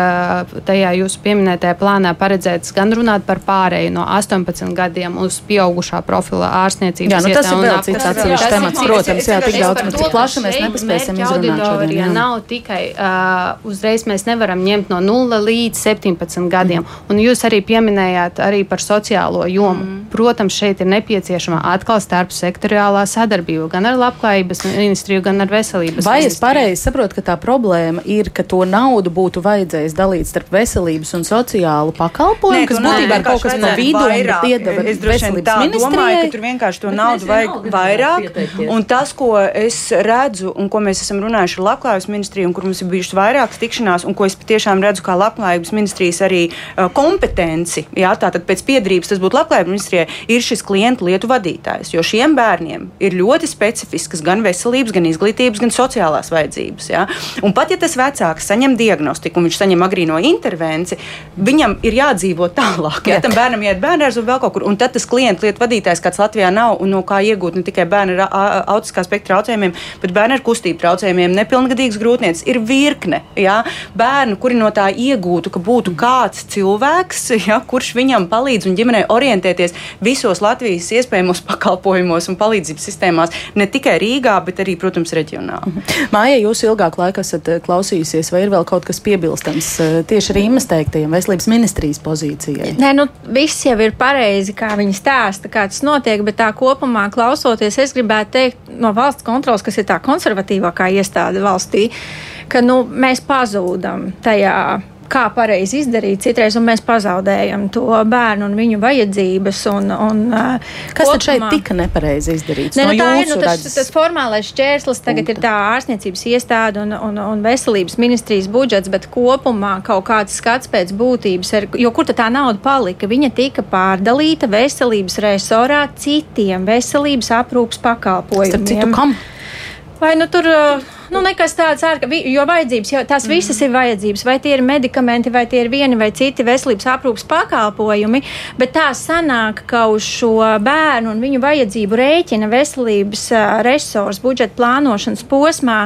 tajā jūsu pieminētajā plānā paredzēts gan runāt par pārēju no 18 gadiem uz pieaugušā profila ārstniecības. Jā, nu tas ir vēl cits atsevišķs temats, protams, jā, tik daudz, cik plaši mēs nepaspēsim izrunāt šodien. Jā. Nav tikai uh, uzreiz mēs nevaram ņemt no 0 līdz 17 gadiem. Mm. Un jūs arī pieminējāt arī arī par sociālo jomu. Mm. Protams, šeit ir nepieciešama atkal starp sektoriālā sadarbība gan ar labklājības ministriju, gan ar veselības Vai ministriju. es pareizi saprotu, ka tā problēma ir, ka to naudu būtu vajadzējis dalīt starp veselības un sociālu pakalpojumu, Nē, kas būtībā ir kaut kas no vidu un piedeva veselības ministrijai? Domāju, ka tur vienkārši to Bet naudu vajag naudu vairāk. Pieteikties. Un tas, ko es redzu un ko mēs esam runājuši ar labklājības ministriju un kur mums ir bijušas vairākas tikšanās un ko es patiešām redzu kā labklājības ministrijas arī uh, kompetenci, jā, tātad pēc piedarības tas būtu labklājības ministrijai, ir šis klientu lietu vadītājs. Jo šiem bērniem ir ļoti specifiskas gan veselības, gan izglītības, gan sociālās vajadzības. Ja? Un pat ja tas vecāks saņem diagnostiku un viņš saņem agrīno intervenciju, viņam ir jādzīvot tālāk. Ja? Tam bērnam iet bērnās un vēl kaut kur. Un tad tas klientu lietu vadītājs, kāds Latvijā nav un no kā iegūt ne tikai bērnu ar autiskā spektra traucējumiem, bet bērnu ar kustību traucējumiem, nepilngadīgas grūtniecības, ir virkne ja? bērnu, kuri no tā iegūtu, ka būtu kāds cilvēks, ja? kurš viņam palīdz un ģimenei orientēties visos Latvijas iespējamos pakalpojumos un palīdzības sistēmās, ne tikai Rīgā, bet arī, protams, reģionāli. Mhm. Māja, jūs ilgāk laika esat eh, klausījusies, vai ir vēl kaut kas piebilstams eh, tieši Rīmas teiktajam veselības ministrijas pozīcijai? Nē, nu, viss jau ir pareizi, kā viņi stāsta, kā tas notiek, bet tā kopumā klausoties, es gribētu teikt no valsts kontrols, kas ir tā konservatīvākā iestāde valstī, ka nu, mēs pazūdam tajā kā pareizi izdarīt. Citreiz mēs pazaudējam to bērnu un viņu vajadzības. Un, un, Kas kopumā, tad šeit tika nepareizi izdarīts? Ne, nu, no tā ir nu, tas, redzes... tas formālais šķērslis, tagad ir tā ārstniecības iestāde un, un, un veselības ministrijas budžets, bet kopumā kaut kāds skats pēc būtības, ir, jo kur tā nauda palika? Viņa tika pārdalīta veselības resorā citiem veselības aprūpas pakalpojumiem. Citu, kam? Vai nu tur nu, nekas tāds, ārka, jo vajadzības, jau tās visas ir vajadzības, vai tie ir medikamenti, vai tie ir vieni vai citi veselības aprūpas pakalpojumi, bet tā sanāk, ka uz šo bērnu un viņu vajadzību rēķina veselības resursu budžeta plānošanas posmā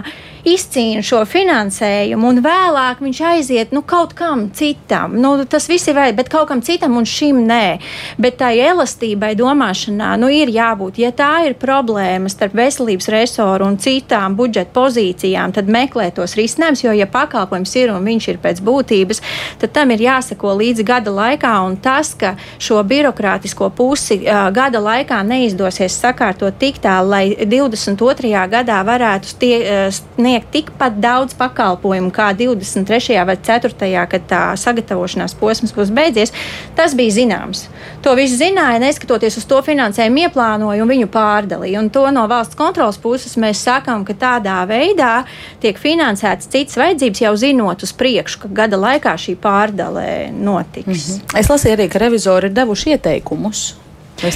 izcīna šo finansējumu, un vēlāk viņš aiziet nu, kaut kam citam. Nu, tas viss ir vajadzīgs, bet kaut kam citam un šim nē. Bet tai elastībai domāšanā nu, ir jābūt. Ja tā ir problēma starp veselības resoru un citām budžeta pozīcijām, tad meklē tos risinājumus, jo, ja pakalpojums ir un viņš ir pēc būtības, tad tam ir jāseko līdzi gada laikā. Un tas, ka šo birokrātisko pusi uh, gada laikā neizdosies sakārtot tik tālu, lai 22. gadā varētu tie, uh, sniegt tikpat daudz pakalpojumu kā 23. vai 4. kad tā sagatavošanās posms būs beidzies, tas bija zināms. To viss zināja, neskatoties uz to finansējumu ieplānoju un viņu pārdalīju. Un to no valsts kontrolas puses mēs sakām, ka tādā veidā tiek finansētas citas vajadzības, jau zinot uz priekšu, ka gada laikā šī pārdalē notiks. Mm -hmm. Es lasīju arī, ka revizori ir devuši ieteikumus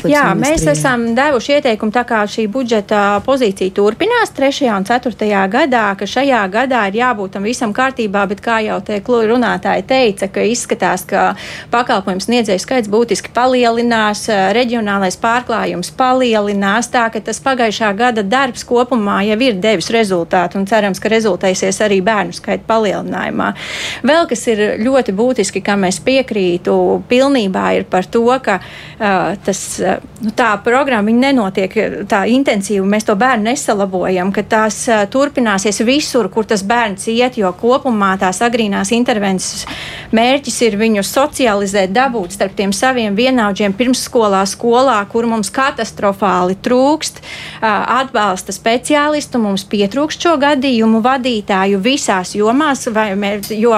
Jā, mēs esam devuši ieteikumu, tā kā šī budžeta pozīcija turpinās 3. un 4. gadā, ka šajā gadā ir jābūt tam visam kārtībā, bet kā jau te runātāji teica, ka izskatās, ka pakalpojums sniedzēju skaits būtiski palielinās, reģionālais pārklājums palielinās, tā ka tas pagājušā gada darbs kopumā jau ir devis rezultātu un cerams, ka rezultēsies arī bērnu skaita palielinājumā. Vēl kas ir ļoti būtiski, kam es piekrītu pilnībā, ir par to, ka uh, tas nu, tā programma nenotiek tā intensīvi, mēs to bērnu nesalabojam, ka tās turpināsies visur, kur tas bērns iet, jo kopumā tās agrīnās intervences mērķis ir viņu socializēt, dabūt starp tiem saviem vienaudžiem pirmsskolā, skolā, kur mums katastrofāli trūkst atbalsta speciālistu, mums pietrūkst šo gadījumu vadītāju visās jomās, vai, jo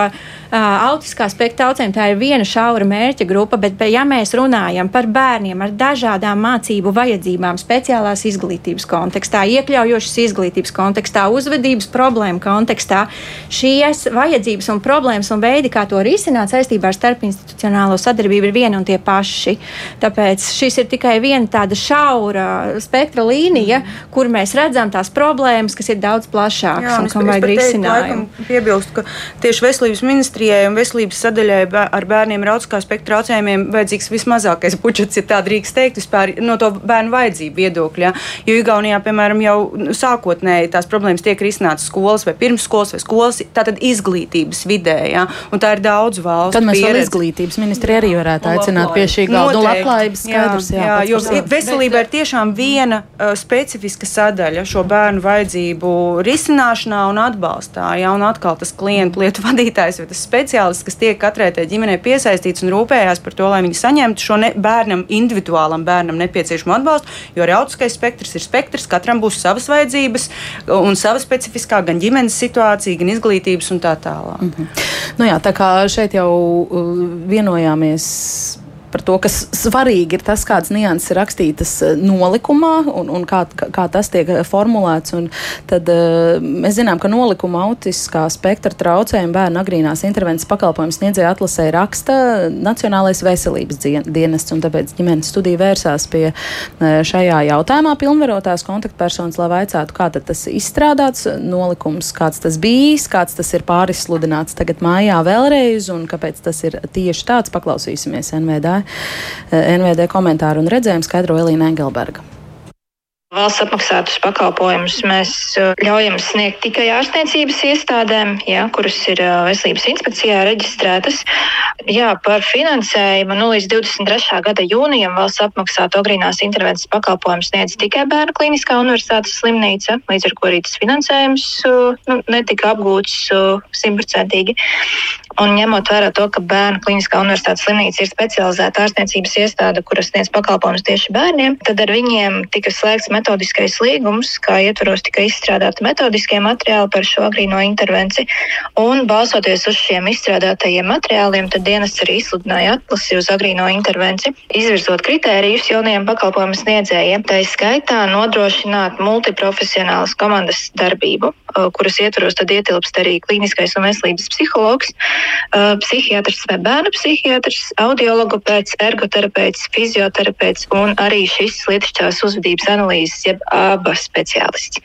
autiskā spektra traucējumi tā ir viena šaura mērķa grupa, bet, ja mēs runājam par bērniem ar dažādām mācību vajadzībām, speciālās izglītības kontekstā, iekļaujošas izglītības kontekstā, uzvedības problēmu kontekstā, šīs vajadzības un problēmas un veidi, kā to risināt saistībā ar starpinstitucionālo sadarbību, ir vieni un tie paši. Tāpēc šis ir tikai viena tāda šaura spektra līnija, mm. kur mēs redzam tās problēmas, kas ir daudz plašākas Jā, un, un kam vajag risinājumu. Piebilst, ka tieši veselības ministrijai un veselības sadaļai ar bērniem ar autiskā spektra traucējumiem vajadzīgs vismazākais budžets, ja tā drīkst teikt, vispār no to bērnu vajadzību viedokļa. Jo Igaunijā, piemēram, jau sākotnēji tās problēmas tiek risinātas skolas vai pirmsskolas vai skolas, tātad izglītības vidē. Ja? Un tā ir daudz valstu. Tad mēs pieredze. vēl izglītības ministri arī varētu aicināt pie šī galda. Nu, labklājības skaidrs, jā. jā, jā jo veselība ir tiešām viena uh, specifiska sadaļa šo bērnu vajadzību risināšanā un atbalstā. Ja? Un atkal tas klientu lietu [LAUGHS] vadītājs vai tas speciālists, kas tiek katrai tai ģimenei piesaistīts un rūpējās par to, lai viņi saņemtu šo ne, bērnam, individuālam bērnam nepieciešamo atbalstu. Jo arī autiskais spektrs ir spektrs, katram būs savas vajadzības un sava specifiskā gan ģimenes situācija, gan izglītības un tā tālāk. -hmm. nu jā, tā kā šeit jau uh, vienojāmies par to, kas svarīgi ir tas, kādas nianses ir rakstītas eh, nolikumā un, un kā, kā tas tiek eh, formulēts. Un tad uh, mēs zinām, ka nolikuma autiskā spektra traucējuma bērnu agrīnās intervences pakalpojums sniedzēja atlasē raksta Nacionālais veselības dienests, un tāpēc ģimenes studija vērsās pie šajā jautājumā pilnvarotās kontaktpersonas, lai vaicātu, kā tas izstrādāts nolikums, kāds tas bijis, kāds tas ir pārizsludināts tagad mājā vēlreiz, un kāpēc tas ir tieši tāds. Paklausīsimies NVD NVD komentāru un redzējumu skaidro Elīna Engelberga. Valsts apmaksātus pakalpojumus mēs uh, ļaujam sniegt tikai ārstniecības iestādēm, jā, kuras ir uh, veselības inspekcijā reģistrētas. Jā, par finansējumu nu, līdz 23. gada jūnijam valsts apmaksātu agrīnās intervences pakalpojumus sniedz tikai Bērnu klīniskā universitātes slimnīca, līdz ar ko arī tas finansējums uh, nu, netika apgūts simtprocentīgi. Un ņemot vērā to, ka Bērnu klīniskā universitātes slimnīca ir specializēta ārstniecības iestāde, kuras sniedz pakalpojumus tieši bērniem, tad ar viņiem tika slēgts metodiskais līgums, kā ietvaros tika izstrādāti metodiskie materiāli par šo agrīno intervenciju. Un balsoties uz šiem izstrādātajiem materiāliem, tad dienas arī izsludināja atlasi uz agrīno intervenciju, izvirzot kritērijus jaunajiem pakalpojumu sniedzējiem. Tā ir skaitā nodrošināt multiprofesionālas komandas darbību, kuras ietvaros tad ietilpst arī klīniskais un veselības psihologs, psihiatrs vai bērnu psihiatrs, audiologopēds, ergoterapeits, fizioterapeits un arī šis lietišķās uzvedības analīzes analīzes, jeb ABA speciālists.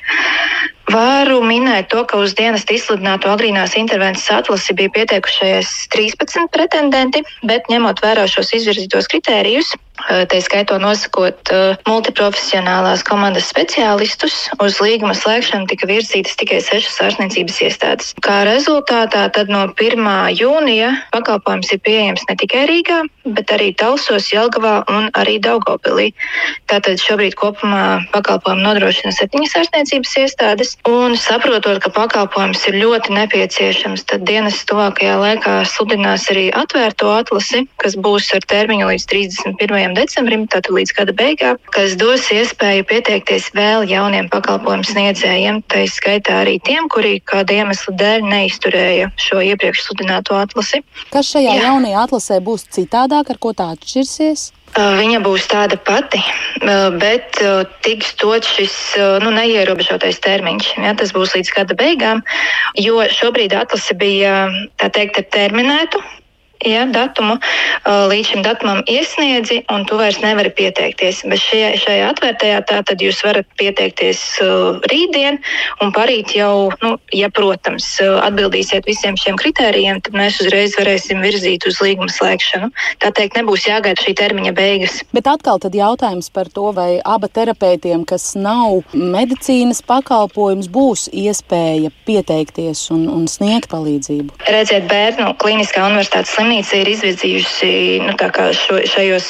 Varu minēt to, ka uz dienas izsludināto agrīnās intervences atlasi bija pieteikušies 13 pretendenti, bet ņemot vērā šos izvirzītos kritērijus, Tā skaitā nosakot multiprofesionālās komandas speciālistus, uz līguma slēgšanu tika virzītas tikai sešas ārstniecības iestādes. Kā rezultātā no 1. jūnija pakalpojums ir pieejams ne tikai Rīgā, bet arī Talsos, Jelgavā un arī Daugopilī. Tātad šobrīd kopumā pakalpojumu nodrošina septiņas ārstniecības iestādes, un saprotot, ka pakalpojums ir ļoti nepieciešams, tad dienas tuvākajā laikā sludinās arī atvērto atlasi, kas būs ar termiņu līdz 31 decembrim, tātad līdz gada beigām, kas dos iespēju pieteikties vēl jauniem pakalpojumu sniedzējiem, tā izskaitā arī tiem, kuri kāda iemesla dēļ neizturēja šo iepriekš sludināto atlasi. Kas šajā Jā. jaunajā atlasē būs citādāk, ar ko tā atšķirsies? Viņa būs tāda pati, bet tiks dot šis nu, neierobežotais termiņš. Ja, tas būs līdz gada beigām, jo šobrīd atlase bija teikt, terminētu ja, datumu līdz šim datumam iesniedzi, un tu vairs nevari pieteikties. Bet šajā, šajā atvērtajā tā tad jūs varat pieteikties rītdien, un parīt jau, nu, ja, protams, atbildīsiet visiem šiem kritērijiem, tad mēs uzreiz varēsim virzīt uz līguma slēgšanu. Tā teikt, nebūs jāgaida šī termiņa beigas. Bet atkal tad jautājums par to, vai aba terapeitiem, kas nav medicīnas pakalpojums, būs iespēja pieteikties un, un sniegt palīdzību. Redziet, bērnu klīniskā universitātes slimnīca slimnīca ir izvirzījusi nu, šo, šajos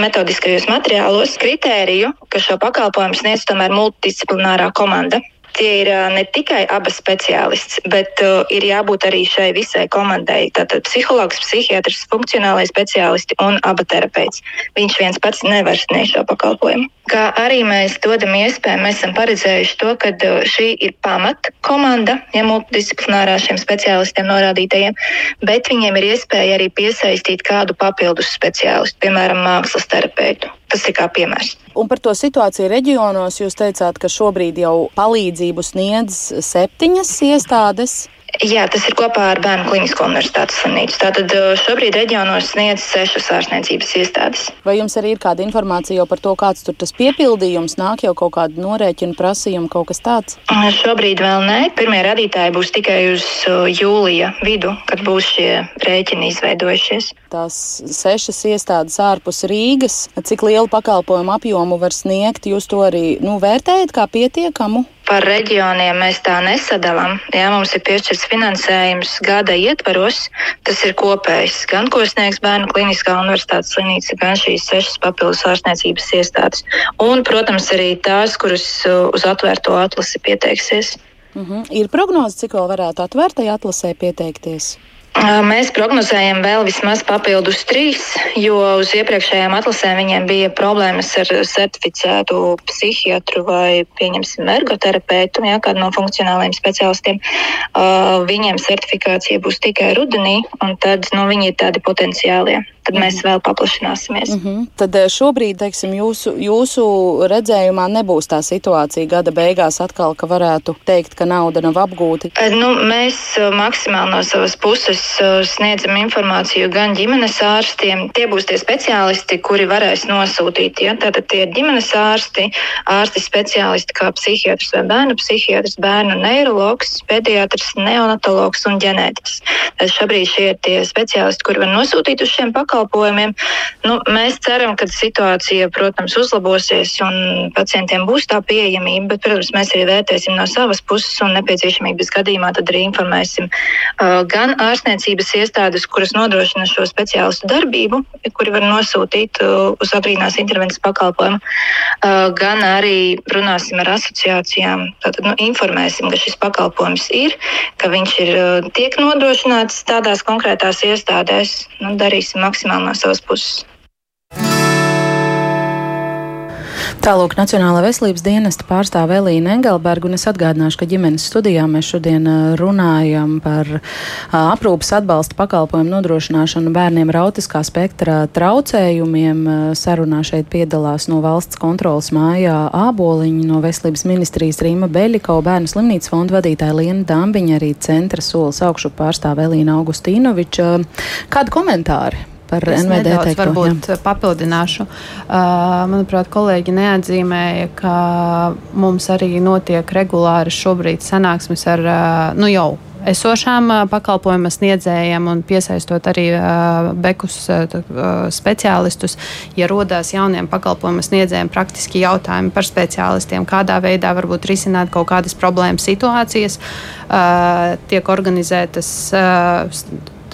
metodiskajos materiālos kritēriju, ka šo pakalpojumu sniedz tomēr multidisciplinārā komanda. Tie ir ne tikai abas speciālists, bet uh, ir jābūt arī šai visai komandai. Tātad psihologs, psihiatrs, funkcionālais speciālisti un aba terapeits. Viņš viens pats nevar sniegt šo pakalpojumu. Kā arī mēs dodam iespēju, mēs esam paredzējuši to, ka šī ir pamata komanda, ja multidisciplinārā šiem speciālistiem norādītajiem, bet viņiem ir iespēja arī piesaistīt kādu papildus speciālistu, piemēram, mākslas terapeitu. Tas ir kā piemērs. Un par to situāciju reģionos jūs teicāt, ka šobrīd jau palīdzību sniedz septiņas iestādes. Jā, tas ir kopā ar Bērnu Klinisko universitātes slimnīcu. Tātad uh, šobrīd reģionos sniedz sešas ārstniecības iestādes. Vai jums arī ir kāda informācija par to, kāds tur tas piepildījums nāk, jau kaut kāda norēķina prasījuma, kaut kas tāds? Uh, šobrīd vēl nē. Pirmie radītāji būs tikai uz uh, jūlija vidu, kad būs šie rēķini izveidojušies. Tās sešas iestādes ārpus Rīgas, cik lielu pakalpojumu apjomu var sniegt, jūs to arī nu, vērtējat kā pietiekamu? Par reģioniem mēs tā nesadalām. Jā, mums ir piešķirts finansējums gada ietvaros. Tas ir kopējs. Gan ko sniegs Bērnu Kliniskā universitātes slimnīca, gan šīs sešas papildus ārstniecības iestādes. Un, protams, arī tās, kuras uh, uz atvērto atlasi pieteiksies. Mhm. -huh. Ir prognoze, cik vēl varētu atvērtai atlasē pieteikties? Mēs prognozējam vēl vismaz papildus trīs, jo uz iepriekšējām atlasēm viņiem bija problēmas ar certificētu psihiatru vai, pieņemsim, ergoterapeitu, jā, kādu no funkcionālajiem speciālistiem. Uh, viņiem certifikācija būs tikai rudenī, un tad nu, viņi ir tādi potenciālie tad mēs mhm. vēl paplašināsimies. Mm -hmm. Tad šobrīd, teiksim, jūsu, jūsu redzējumā nebūs tā situācija gada beigās atkal, ka varētu teikt, ka nauda nav apgūta. Nu, mēs maksimāli no savas puses sniedzam informāciju gan ģimenes ārstiem. Tie būs tie speciālisti, kuri varēs nosūtīt. Ja? Tātad tie ir ģimenes ārsti, ārsti speciālisti kā psihiatrs vai bērnu psihiatrs, bērnu neiroloģis, pediatrs, neonatologs un ģenētiķis. Šobrīd šie ir tie speciālisti, kuri var nosūtīt uz šiem pakalpojumiem. Nu, mēs ceram, ka situācija, protams, uzlabosies un pacientiem būs tā pieejamība, bet, protams, mēs arī vērtēsim no savas puses un nepieciešamības gadījumā tad arī informēsim uh, gan ārstniecības iestādes, kuras nodrošina šo speciālistu darbību, kuri var nosūtīt uh, uz agrīnās intervences pakalpojumu, uh, gan arī runāsim ar asociācijām, tātad nu, informēsim, ka šis pakalpojums ir, ka viņš ir tiek nodrošināts tādās konkrētās iestādēs. Nu, darīsim maksimāli no savas puses. Tālāk Nacionālā veselības dienesta pārstāve Elīna Engelberga, un es atgādināšu, ka ģimenes studijā mēs šodien runājam par aprūpas atbalsta pakalpojumu nodrošināšanu bērniem ar autiskā spektra traucējumiem. Sarunā šeit piedalās no valsts kontrolas mājā āboliņa, no veselības ministrijas Rīma Beļikau, bērnu slimnīcas fonda vadītāja Liena Dambiņa, arī centra solis augšu pārstāve Elīna Augustīnoviča. Kādi komentāri? Par es NVD nedaudz, teikto. Varbūt jā. papildināšu. Uh, manuprāt, kolēģi neatzīmēja, ka mums arī notiek regulāri šobrīd sanāksmes ar, uh, nu jau esošām pakalpojumu sniedzējiem un piesaistot arī uh, bekus uh, speciālistus, ja rodās jauniem pakalpojumu sniedzējiem praktiski jautājumi par speciālistiem, kādā veidā varbūt risināt kaut kādas problēmas situācijas, uh, tiek organizētas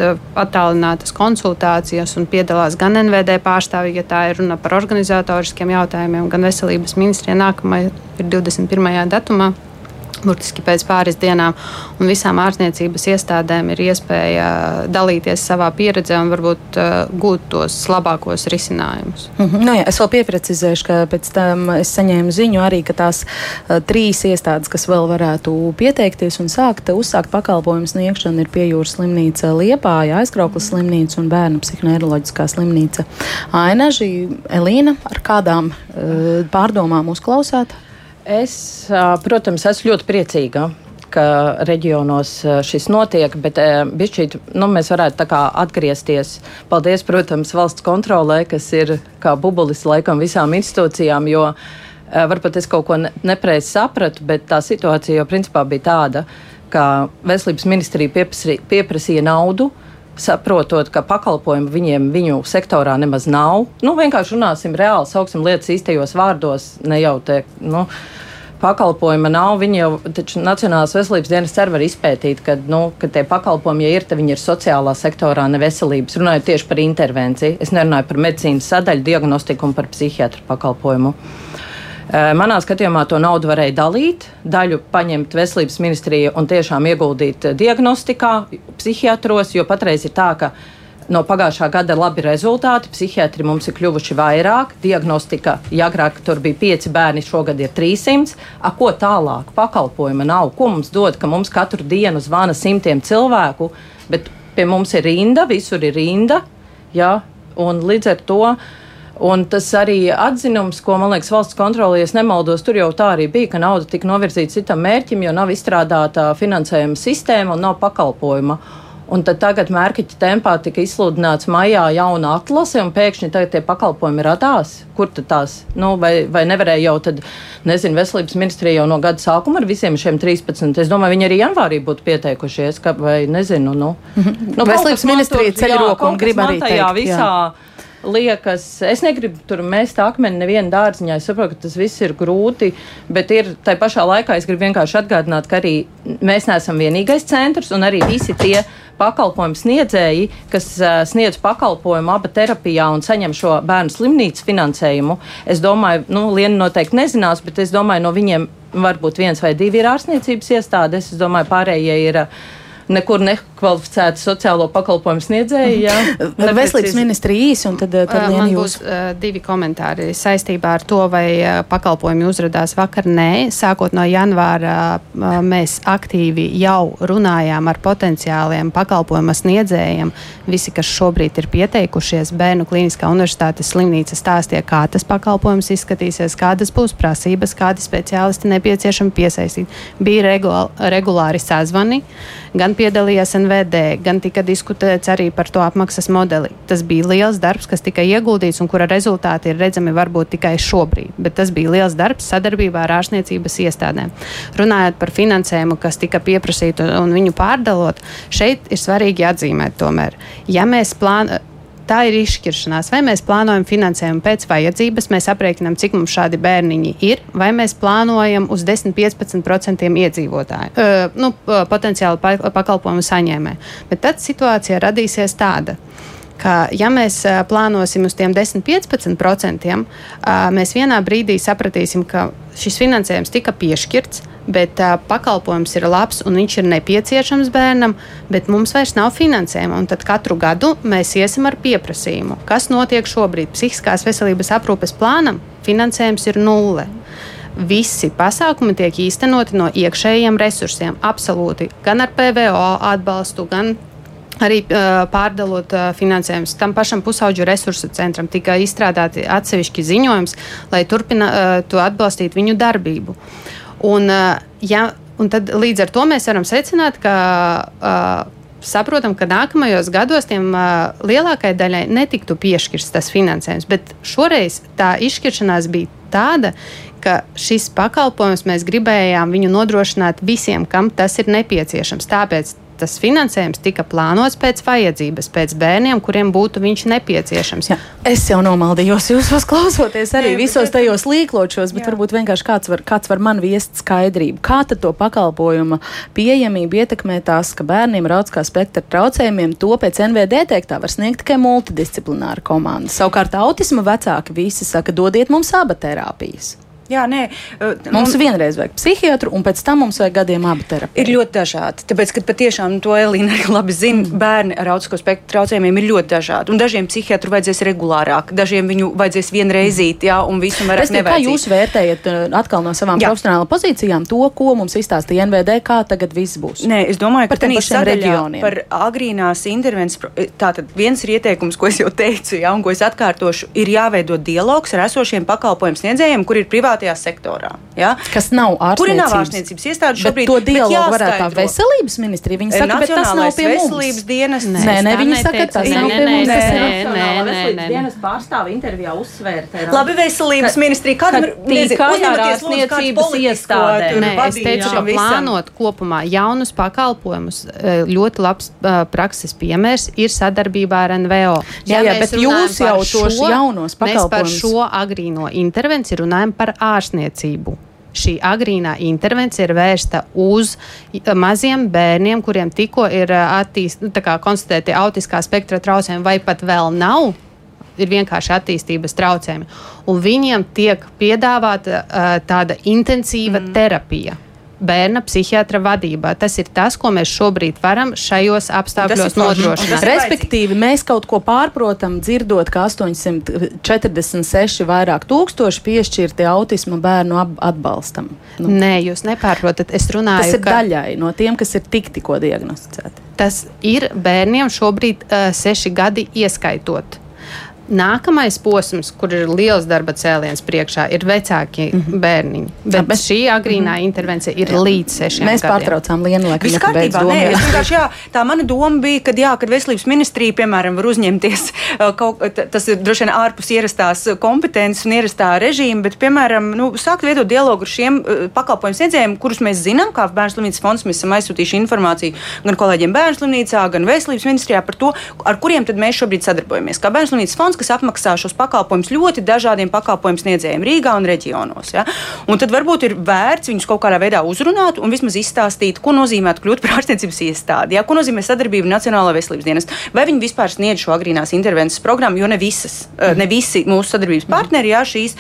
attālinātas konsultācijas un piedalās gan NVD pārstāvji, ja tā ir runa par organizatoriskiem jautājumiem, gan veselības ministrijā nākamajā ir 21. datumā burtiski pēc pāris dienām. Un visām ārstniecības iestādēm ir iespēja dalīties savā pieredzē un varbūt uh, gūt tos labākos risinājumus. Mm -hmm. nu, jā, es vēl pieprecizēšu, ka pēc tam es saņēmu ziņu arī, ka tās uh, trīs iestādes, kas vēl varētu pieteikties un sākt uzsākt pakalpojumu sniegšanu, ir piejūras slimnīca Liepāja, aizkrauklas slimnīca un bērnu psihoneiroloģiskā slimnīca Ainaži. Elīna, ar kādām uh, pārdomām uzklausāt? Es, protams, esmu ļoti priecīga ka reģionos šis notiek, bet bišķīt, nu, mēs varētu atgriezties. Paldies, protams, valsts kontrolē, kas ir kā bubulis laikam visām institūcijām, jo varbūt es kaut ko nepreiz sapratu, bet tā situācija jau principā bija tāda, ka veselības ministrija pieprasīja naudu. Saprotot, ka pakalpojumu viņiem viņu sektorā nemaz nav. Nu, vienkārši runāsim reāli, sauksim lietas īstajos vārdos, ne jau te. Nu, pakalpojuma nav. Viņi jau, taču Nacionālās veselības dienas cer var izpētīt, ka, nu, ka tie pakalpojumi, ja ir, tad viņi ir sociālā sektorā, ne veselības. Runājot tieši par intervenciju, es nerunāju par medicīnas sadaļu, diagnostiku un par psihiatru pakalpojumu. Manā skatījumā to naudu varēja dalīt, daļu paņemt veselības ministrija un tiešām ieguldīt diagnostikā, psihiatros, jo patreiz ir tā, ka no pagājušā gada labi rezultāti. Psihiatri mums ir kļuvuši vairāk, diagnostika, ja agrāk tur bija pieci bērni, šogad ir 300. A, ko tālāk? Pakalpojuma nav. Ko mums dod, ka mums katru dienu zvana simtiem cilvēku, bet pie mums ir rinda, visur ir rinda. Ja? Un līdz ar to. Un tas arī atzinums, ko man liekas, valsts kontrolē, ja nemaldos, tur jau tā arī bija, ka nauda tika novirzīta citam mērķim, jo nav izstrādāta finansējuma sistēma un nav pakalpojuma. Un tad tagad mērķa tempā tika izsludināts maijā jauna atlase, un pēkšņi tagad tie pakalpojumi radās. Kur tad tās? Nu, vai, vai nevarēja jau tad, nezinu, veselības ministrija jau no gada sākuma ar visiem šiem 13? Es domāju, viņi arī janvārī būtu pieteikušies, ka, vai nezinu, nu. -hmm. nu veselības ministrija ceļ roku un grib arī teikt. Visā, jā liekas, es negribu tur mest akmeni nevienu dārziņā. Es saprotu, ka tas viss ir grūti, bet ir tai pašā laikā es gribu vienkārši atgādināt, ka arī mēs neesam vienīgais centrs un arī visi tie pakalpojumu sniedzēji, kas uh, sniedz pakalpojumu aba terapijā un saņem šo bērnu slimnīcas finansējumu. Es domāju, nu, Liena noteikti nezinās, bet es domāju, no viņiem varbūt viens vai divi ir ārstniecības iestādes. Es domāju, pārējie ir. Uh, nekur nekvalificēti sociālo pakalpojumu sniedzēji. Jā, veselības ministrija īsi, un tad, tad man būs uh, divi komentāri saistībā ar to, vai uh, pakalpojumi uzrādās vakar. Nē, sākot no janvāra uh, mēs aktīvi jau runājām ar potenciāliem pakalpojumu sniedzējiem. Visi, kas šobrīd ir pieteikušies, Bērnu Kliniskā universitātes slimnīca stāstīja, kā tas pakalpojums izskatīsies, kādas būs prasības, kādi speciālisti nepieciešami piesaistīt. Bija regulāri, regulāri sazvani. Gan piedalījās NVD, gan tika diskutēts arī par to apmaksas modeli. Tas bija liels darbs, kas tika ieguldīts un kura rezultāti ir redzami varbūt tikai šobrīd, bet tas bija liels darbs sadarbībā ar ārstniecības iestādēm. Runājot par finansējumu, kas tika pieprasīta un viņu pārdalot, šeit ir svarīgi atzīmēt tomēr, ja mēs plānojam tā ir izšķiršanās. Vai mēs plānojam finansējumu pēc vajadzības, mēs aprēķinām, cik mums šādi bērniņi ir, vai mēs plānojam uz 10-15% iedzīvotāju, uh, nu, potenciāli pakalpojumu saņēmēju. Bet tad situācija radīsies tāda ka, ja mēs plānosim uz tiem 10-15%, mēs vienā brīdī sapratīsim, ka šis finansējums tika piešķirts, bet uh, pakalpojums ir labs un viņš ir nepieciešams bērnam, bet mums vairs nav finansējuma. Tad katru gadu mēs iesim ar pieprasījumu. Kas notiek šobrīd? Psihiskās veselības aprūpes plānam finansējums ir nulle. Visi pasākumi tiek īstenoti no iekšējiem resursiem. Absolūti. Gan ar PVO atbalstu, gan arī uh, pārdalot uh, finansējumus. Tam pašam pusauģu resursu centram tika izstrādāti atsevišķi ziņojums, lai turpinātu uh, atbalstīt viņu darbību. Un, uh, ja, un tad līdz ar to mēs varam secināt, ka uh, saprotam, ka nākamajos gados tiem uh, lielākajai daļai netiktu piešķirts tas finansējums. Bet šoreiz tā izšķiršanās bija tāda, ka šis pakalpojums mēs gribējām viņu nodrošināt visiem, kam tas ir nepieciešams. Tāpēc tas finansējums tika plānots pēc vajadzības, pēc bērniem, kuriem būtu viņš nepieciešams. Jā. Es jau nomaldījos jūsos klausoties arī Nē, visos tajos līkločos, bet jā. varbūt vienkārši kāds var, kāds var man viest skaidrību. Kā tad to pakalpojuma pieejamību ietekmē tās, ka bērniem ar autiskā spektra traucējumiem to pēc NVD teiktā var sniegt tikai multidisciplināra komanda. Savukārt autisma vecāki visi saka, dodiet mums abi terapijas. Jā, nē, uh, mums un, vienreiz vajag psihiatru, un pēc tam mums vajag gadiem abi terapeitu. Ir ļoti dažādi. Tāpēc, ka patiešām to Elīna labi zina, mm. bērni ar autisko spektru traucējumiem ir ļoti dažādi. Un dažiem psihiatru vajadzēs regulārāk, dažiem viņu vajadzēs vienreizīt, jā, un visam vairāk nevajag. Kā jūs vērtējat uh, atkal no savām jā. profesionālām pozīcijām to, ko mums izstāstīja NVD, kā tagad viss būs? Nē, es domāju, par ka ir reģioniem. Par agrīnās intervences, tātad viens ir ieteikums, ko es jau teicu, jā, un ko es atkārtošu, ir jāveido dialogs ar esošiem pakalpojumu sniedzējiem, kur ir privāti privātajā sektorā. Ja? Kas nav ārstniecības, Kuri nav ārstniecības iestādes šobrīd? Bet to dialogu varētu tā veselības ministrija. Viņi saka, bet tas nav pie veselības mums. dienas. Nē, nē, nē viņi saka, tas nav pie mums. Nē, nē, nē, nē. Dienas pārstāvi intervijā uzsvērt. Labi, veselības ministrija, kādam ir ārstniecības iestāde? Nē, es teicu, ka plānot kopumā jaunus pakalpojumus, e, ļoti labs e, prakses piemērs ir sadarbībā ar NVO. Jā, jā, bet jūs jau tos jaunos pakalpojumus. Mēs par šo agrīno intervenciju runājam par ārstniecību. šī agrīnā intervencija ir vērsta uz maziem bērniem, kuriem tikko ir attīst, nu, konstatēti autiskā spektra traucējumi, vai pat vēl nav. Ir vienkārši attīstības traucējumi. Un viņiem tiek piedāvāta uh, tāda intensīva mm. terapija bērna psihiatra vadībā. Tas ir tas, ko mēs šobrīd varam šajos apstākļos nodrošināt. Respektīvi, mēs kaut ko pārprotam, dzirdot, ka 846 vairāk tūkstoši piešķirti autisma bērnu atbalstam. Nu. Nē, jūs nepārprotat. Es runāju, tas ir ka... daļai no tiem, kas ir tik tikko diagnosticēti. Tas ir bērniem šobrīd uh, seši gadi ieskaitot. Nākamais posms, kur ir liels darba cēliens priekšā, ir vecāki mm -hmm. bērniņi. Bet, bet šī agrīnā mm -hmm. intervencija ir jā. līdz sešiem Mēs gadiem. pārtraucām Lienu Leku. Viss kārtībā, nē, es vienkārši, jā, tā mana doma bija, ka, jā, kad veselības ministrija, piemēram, var uzņemties [LAUGHS] kaut, tas ir droši vien ārpus ierastās kompetences un ierastā režīma, bet, piemēram, nu, sākt veidot dialogu ar šiem pakalpojumu sniedzējiem, kurus mēs zinām, kā Bērnu slimnīcas fonds, mēs esam aizsūtījuši informāciju gan kolēģiem Bērnu slimnīcā, gan veselības ministrijā par to, ar kuriem tad mēs šobrīd sadarbojamies. Kā Bērnu slimnīcas fonds, kas apmaksā šos pakalpojumus ļoti dažādiem pakalpojumu sniedzējiem Rīgā un reģionos. Ja? Un tad varbūt ir vērts viņus kaut kādā veidā uzrunāt un vismaz izstāstīt, ko nozīmē kļūt par ārstniecības iestādi, ja? ko nozīmē sadarbība Nacionālā veselības dienas, vai viņi vispār sniedz šo agrīnās intervences programmu, jo ne, visas, eh, ne visi mūsu sadarbības partneri, ja šīs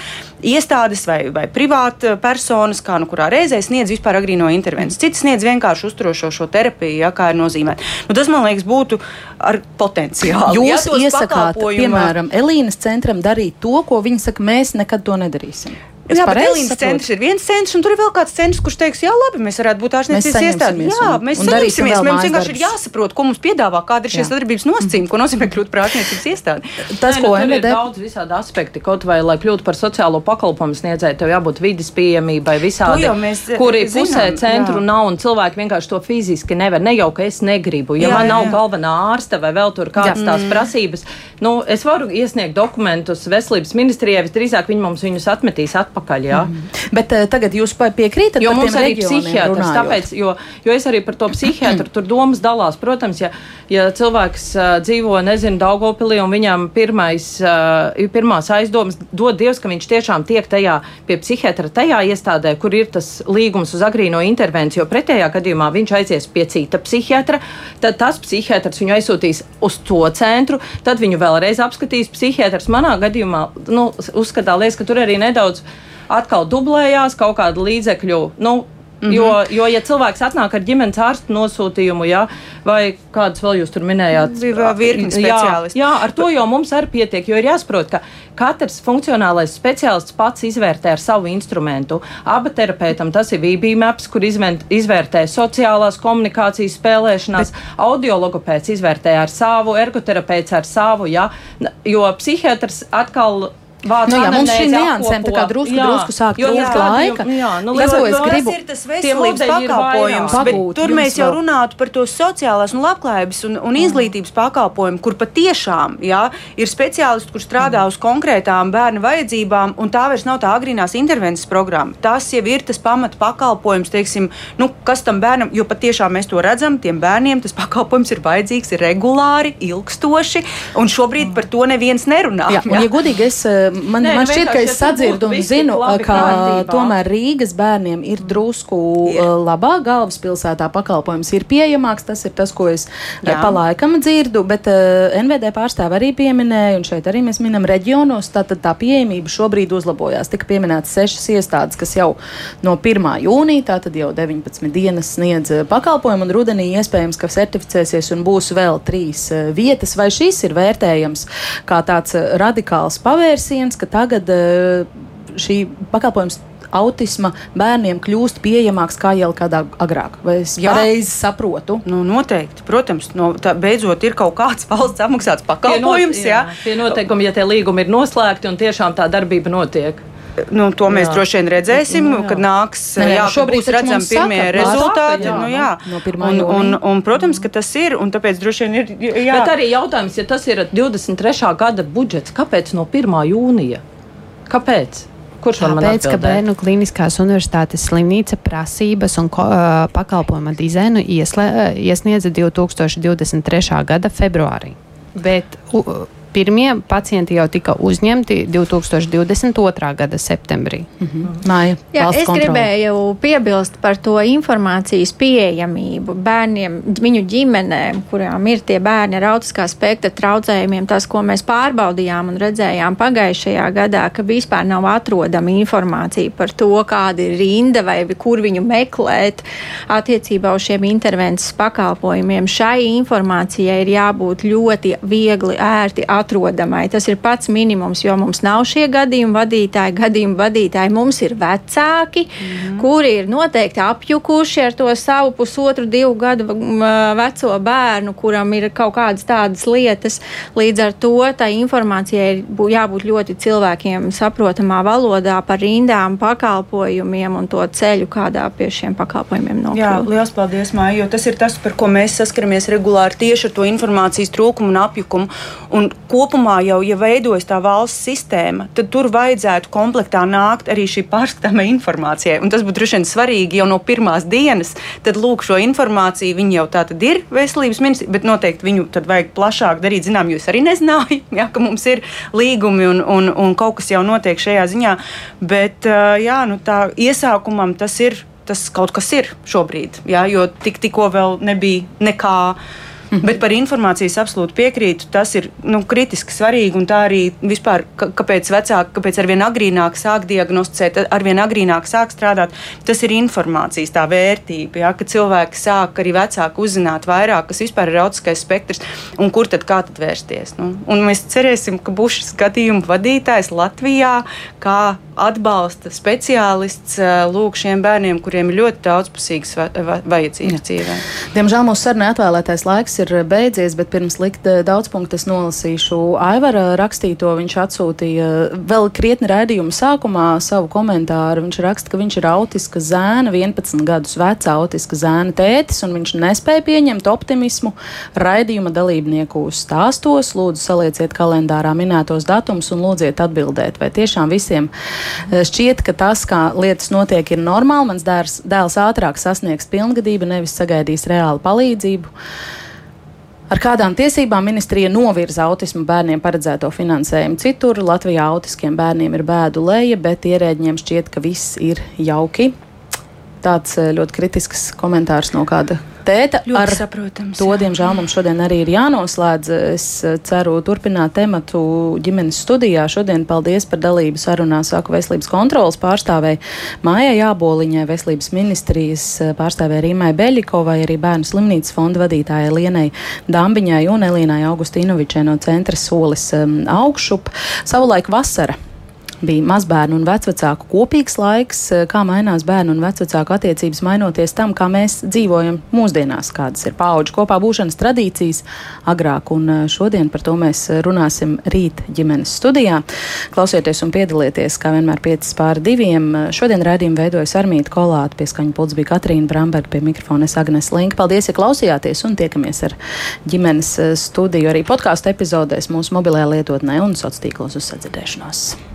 iestādes vai, vai privāta personas, kā nu kurā reizē sniedz vispār agrīno intervenciju. Citi sniedz vienkārši uzturošo šo terapiju, ja, kā ir nozīmēta. Nu, tas man liekas būtu ar potenciālu. Jūs ja, iesakāt, piemēram, Elīnas centram darīt to, ko viņi saka, mēs nekad to nedarīsim. Es jā, bet Elīnas centrs ir viens centrs, un tur ir vēl kāds centrs, kurš teiks, jā, labi, mēs varētu būt ārstniecības iestāde. Jā, mēs saņemsimies. Mums vienkārši ir jāsaprot, ko mums piedāvā, kāda ir šie sadarbības nosacījumi, ko nozīmē kļūt par ārstniecības iestādi. Tas, Nē, ko nu, ir daudz visādi aspekti, kaut vai, lai kļūtu par sociālo pakalpojumu sniedzēju, tev jābūt vidas pieejamībai visādi, mēs, eh, kuri zinām, pusē centru jā. nav, un cilvēki vienkārši to fiziski nevar. Ne jau, ka es negribu, ja jā, man nav jā. galvenā ārsta vai vēl tur kādas tās prasības. Nu, es varu iesniegt dokumentus veselības ministrijai, visdrīzāk viņi mums viņus atmetīs atpakaļ atpakaļ. Ja? Mm. Bet uh, tagad jūs piekrītat, jo mums arī psihiatrs, tāpēc, jo, jo es arī par to psihiatru tur domas dalās. Protams, ja, ja cilvēks uh, dzīvo, nezinu, Daugopilī un viņam pirmais, uh, pirmās aizdomas dod Dievs, ka viņš tiešām tiek tajā pie psihiatra tajā iestādē, kur ir tas līgums uz agrīno intervenciju, jo pretējā gadījumā viņš aizies pie cita psihiatra, tad tas psihiatrs viņu aizsūtīs uz to centru, tad viņu vēlreiz apskatīs psihiatrs. Manā gadījumā nu, uzskatā liekas, ka tur arī nedaudz atkal dublējās kaut kāda līdzekļu. Nu, Mm -hmm. jo, jo, ja cilvēks atnāk ar ģimenes ārstu nosūtījumu, ja, vai kādus vēl jūs tur minējāt, jā, jā, ar to jau mums arī pietiek. Jo ir jāsaprot, ka katrs funkcionālais speciālists pats izvērtē ar savu instrumentu. Aba terapeitam tas ir VBMAPS, kur izvērtē sociālās komunikācijas spēlēšanās, Bet... audiologopēds izvērtē ar savu, ergoterapeits ar savu, ja, jo psihiatrs atkal Vācu nu, jā, mums šī niansēm tā kā drusku, jā, drusku sāk trūkt laika. Jā, nu, tas, ko es gribu, ir tas veselības pakalpojums, bet tur mēs jau runātu par to sociālās un labklājības un, un izglītības pakalpojumu, kur patiešām jā, ir speciālisti, kur strādā uz konkrētām bērnu vajadzībām, un tā vairs nav tā agrīnās intervences programma. Tas jau ir tas pamata pakalpojums, teiksim, nu, kas tam bērnam, jo patiešām mēs to redzam, tiem bērniem tas pakalpojums ir vajadzīgs, ir regulāri, ilgstoši, un šobrīd par to neviens nerunā. Jā, un, ja godīgi, es man, Nē, man nu, šķiet, ka es sadzirdu un zinu, ka kārtībā. tomēr Rīgas bērniem ir drusku ir. Uh, labāk galvaspilsētā pakalpojums ir pieejamāks. Tas ir tas, ko es uh, Jā. pa laikam dzirdu, bet uh, NVD pārstāv arī pieminēja, un šeit arī mēs minam reģionos, tātad tā pieejamība šobrīd uzlabojās. Tika pieminētas sešas iestādes, kas jau no 1. jūnija, tātad jau 19 dienas sniedz uh, pakalpojumu, un rudenī iespējams, ka certificēsies un būs vēl trīs vietas, vai šis ir vērtējams kā tāds radikāls pavērsiens virziens, ka tagad eh, šī pakalpojums autisma bērniem kļūst pieejamāks kā jau kādā agrāk. Vai es Jā. pareizi saprotu? Nu, noteikti. Protams, no, tā, beidzot ir kaut kāds [LAUGHS] valsts apmaksāts pakalpojums. Pie, not, jā, jā. Pie noteikumi, ja tie līgumi ir noslēgti un tiešām tā darbība notiek. Nu, to mēs jā. droši vien redzēsim, nu, jā. kad nāks. Nē, jā, šobrīd būs redzami pirmie saka, rezultāti. Jā, nu, jā. No un, un, un, protams, ka tas ir. Tāpēc droši vien ir. Jā. Bet arī jautājums, ja tas ir 23. gada budžets, kāpēc no 1. jūnija? Kāpēc? Kurš Tāpēc, ka Bērnu Kliniskās Universitātes slimnīca prasības un ko, uh, pakalpojuma dizainu ieslē, uh, iesniedza 2023. gada februārī. Bet uh, pirmie pacienti jau tika uzņemti 2022. gada septembrī. Mhm. Māja, Jā, es kontroli. gribēju piebilst par to informācijas pieejamību bērniem, viņu ģimenēm, kurām ir tie bērni ar autiskā spektra traucējumiem. Tas, ko mēs pārbaudījām un redzējām pagājušajā gadā, ka vispār nav atrodama informācija par to, kāda ir rinda vai kur viņu meklēt attiecībā uz šiem intervences pakalpojumiem. Šai informācijai ir jābūt ļoti viegli, ērti atrodamai. Tas ir pats minimums, jo mums nav šie gadījumu vadītāji, gadījumu vadītāji. Mums ir vecāki, mm. kuri ir noteikti apjukuši ar to savu pusotru, divu gadu veco bērnu, kuram ir kaut kādas tādas lietas. Līdz ar to tā informācijai ir jābūt ļoti cilvēkiem saprotamā valodā par rindām, pakalpojumiem un to ceļu, kādā pie šiem pakalpojumiem nokļūt. Jā, liels paldies, Māja, jo tas ir tas, par ko mēs saskaramies regulāri tieši ar to informācijas trūkumu un apjukumu. Un kopumā jau, ja veidojas tā valsts sistēma, tad tur vajadzētu komplektā nākt arī šī pārskatāmā informācija. Un tas būtu droši vien svarīgi jau no pirmās dienas. Tad lūk, šo informāciju viņi jau tā tad ir veselības ministri, bet noteikti viņu tad vajag plašāk darīt zinām, jo es arī nezināju, [LAUGHS] ja, ka mums ir līgumi un, un, un kaut kas jau notiek šajā ziņā. Bet jā, nu, tā iesākumam tas ir tas kaut kas ir šobrīd, jā, jo tik, tikko vēl nebija nekā. Bet par informācijas absolūti piekrītu. Tas ir nu, kritiski svarīgi. Un tā arī vispār, kāpēc vecāki, kāpēc arvien agrīnāk sāk diagnosticēt, arvien agrīnāk sāk strādāt, tas ir informācijas tā vērtība. Ja, ka cilvēki sāk arī vecāki uzzināt vairāk, kas vispār ir autiskais spektrs un kur tad kā tad vērsties. Nu, un mēs cerēsim, ka būs šis gadījuma vadītājs Latvijā, kā atbalsta speciālists lūk šiem bērniem, kuriem ir ļoti daudzpusīgas vajadzības dzīvē. Diemžēl mūsu sarunai atvēlētais laiks ir beidzies, bet pirms likt daudz punktu es nolasīšu Aivara rakstīto. Viņš atsūtīja vēl krietni raidījuma sākumā savu komentāru. Viņš raksta, ka viņš ir autiska zēna, 11 gadus veca autiska zēna tētis, un viņš nespēja pieņemt optimismu raidījuma dalībnieku stāstos. Lūdzu, salieciet kalendārā minētos datumus un lūdziet atbildēt, vai tiešām visiem Eh, šķiet, ka tas, kā lietas notiek, ir normāli. Mans dēls, dēls ātrāk sasniegs pilngadību, nevis sagaidīs reālu palīdzību. Ar kādām tiesībām ministrija novirza autismu bērniem paredzēto finansējumu citur? Latvijā autiskiem bērniem ir bēdu leja, bet ierēģiem šķiet, ka viss ir jauki. Tāds eh, ļoti kritisks komentārs no kāda tēta. Ļoti ar saprotams. To, jā. diemžēl, mums šodien arī ir jānoslēdz. Es eh, ceru turpināt tematu ģimenes studijā. Šodien paldies par dalību sarunā saku veselības kontrolas pārstāvēji Mājai Jāboliņai, veselības ministrijas eh, pārstāvēji Rīmai Beļikovai, arī bērnu slimnīcas fonda vadītājai Lienai Dambiņai un Elīnai Augustīnovičai no centra solis augšup. Savulaik vasara bija mazbērnu un vecvecāku kopīgs laiks, eh, kā mainās bērnu un vecvecāku attiecības, mainoties tam, kā mēs dzīvojam mūsdienās, kādas ir paudžu kopā būšanas tradīcijas agrāk. Un eh, šodien par to mēs runāsim rīt ģimenes studijā. Klausieties un piedalieties, kā vienmēr, 5 pār 2. Šodien raidījumu veidojas Armīta Kolāta, pie skaņa pults bija Katrīna Bramberga, pie mikrofona es Agnes Linka. Paldies, ja klausījāties un tiekamies ar ģimenes eh, studiju arī podkāstu epizodēs mūsu mobilajā lietotnē un sociālos tīklos uz sadzirdēšanos.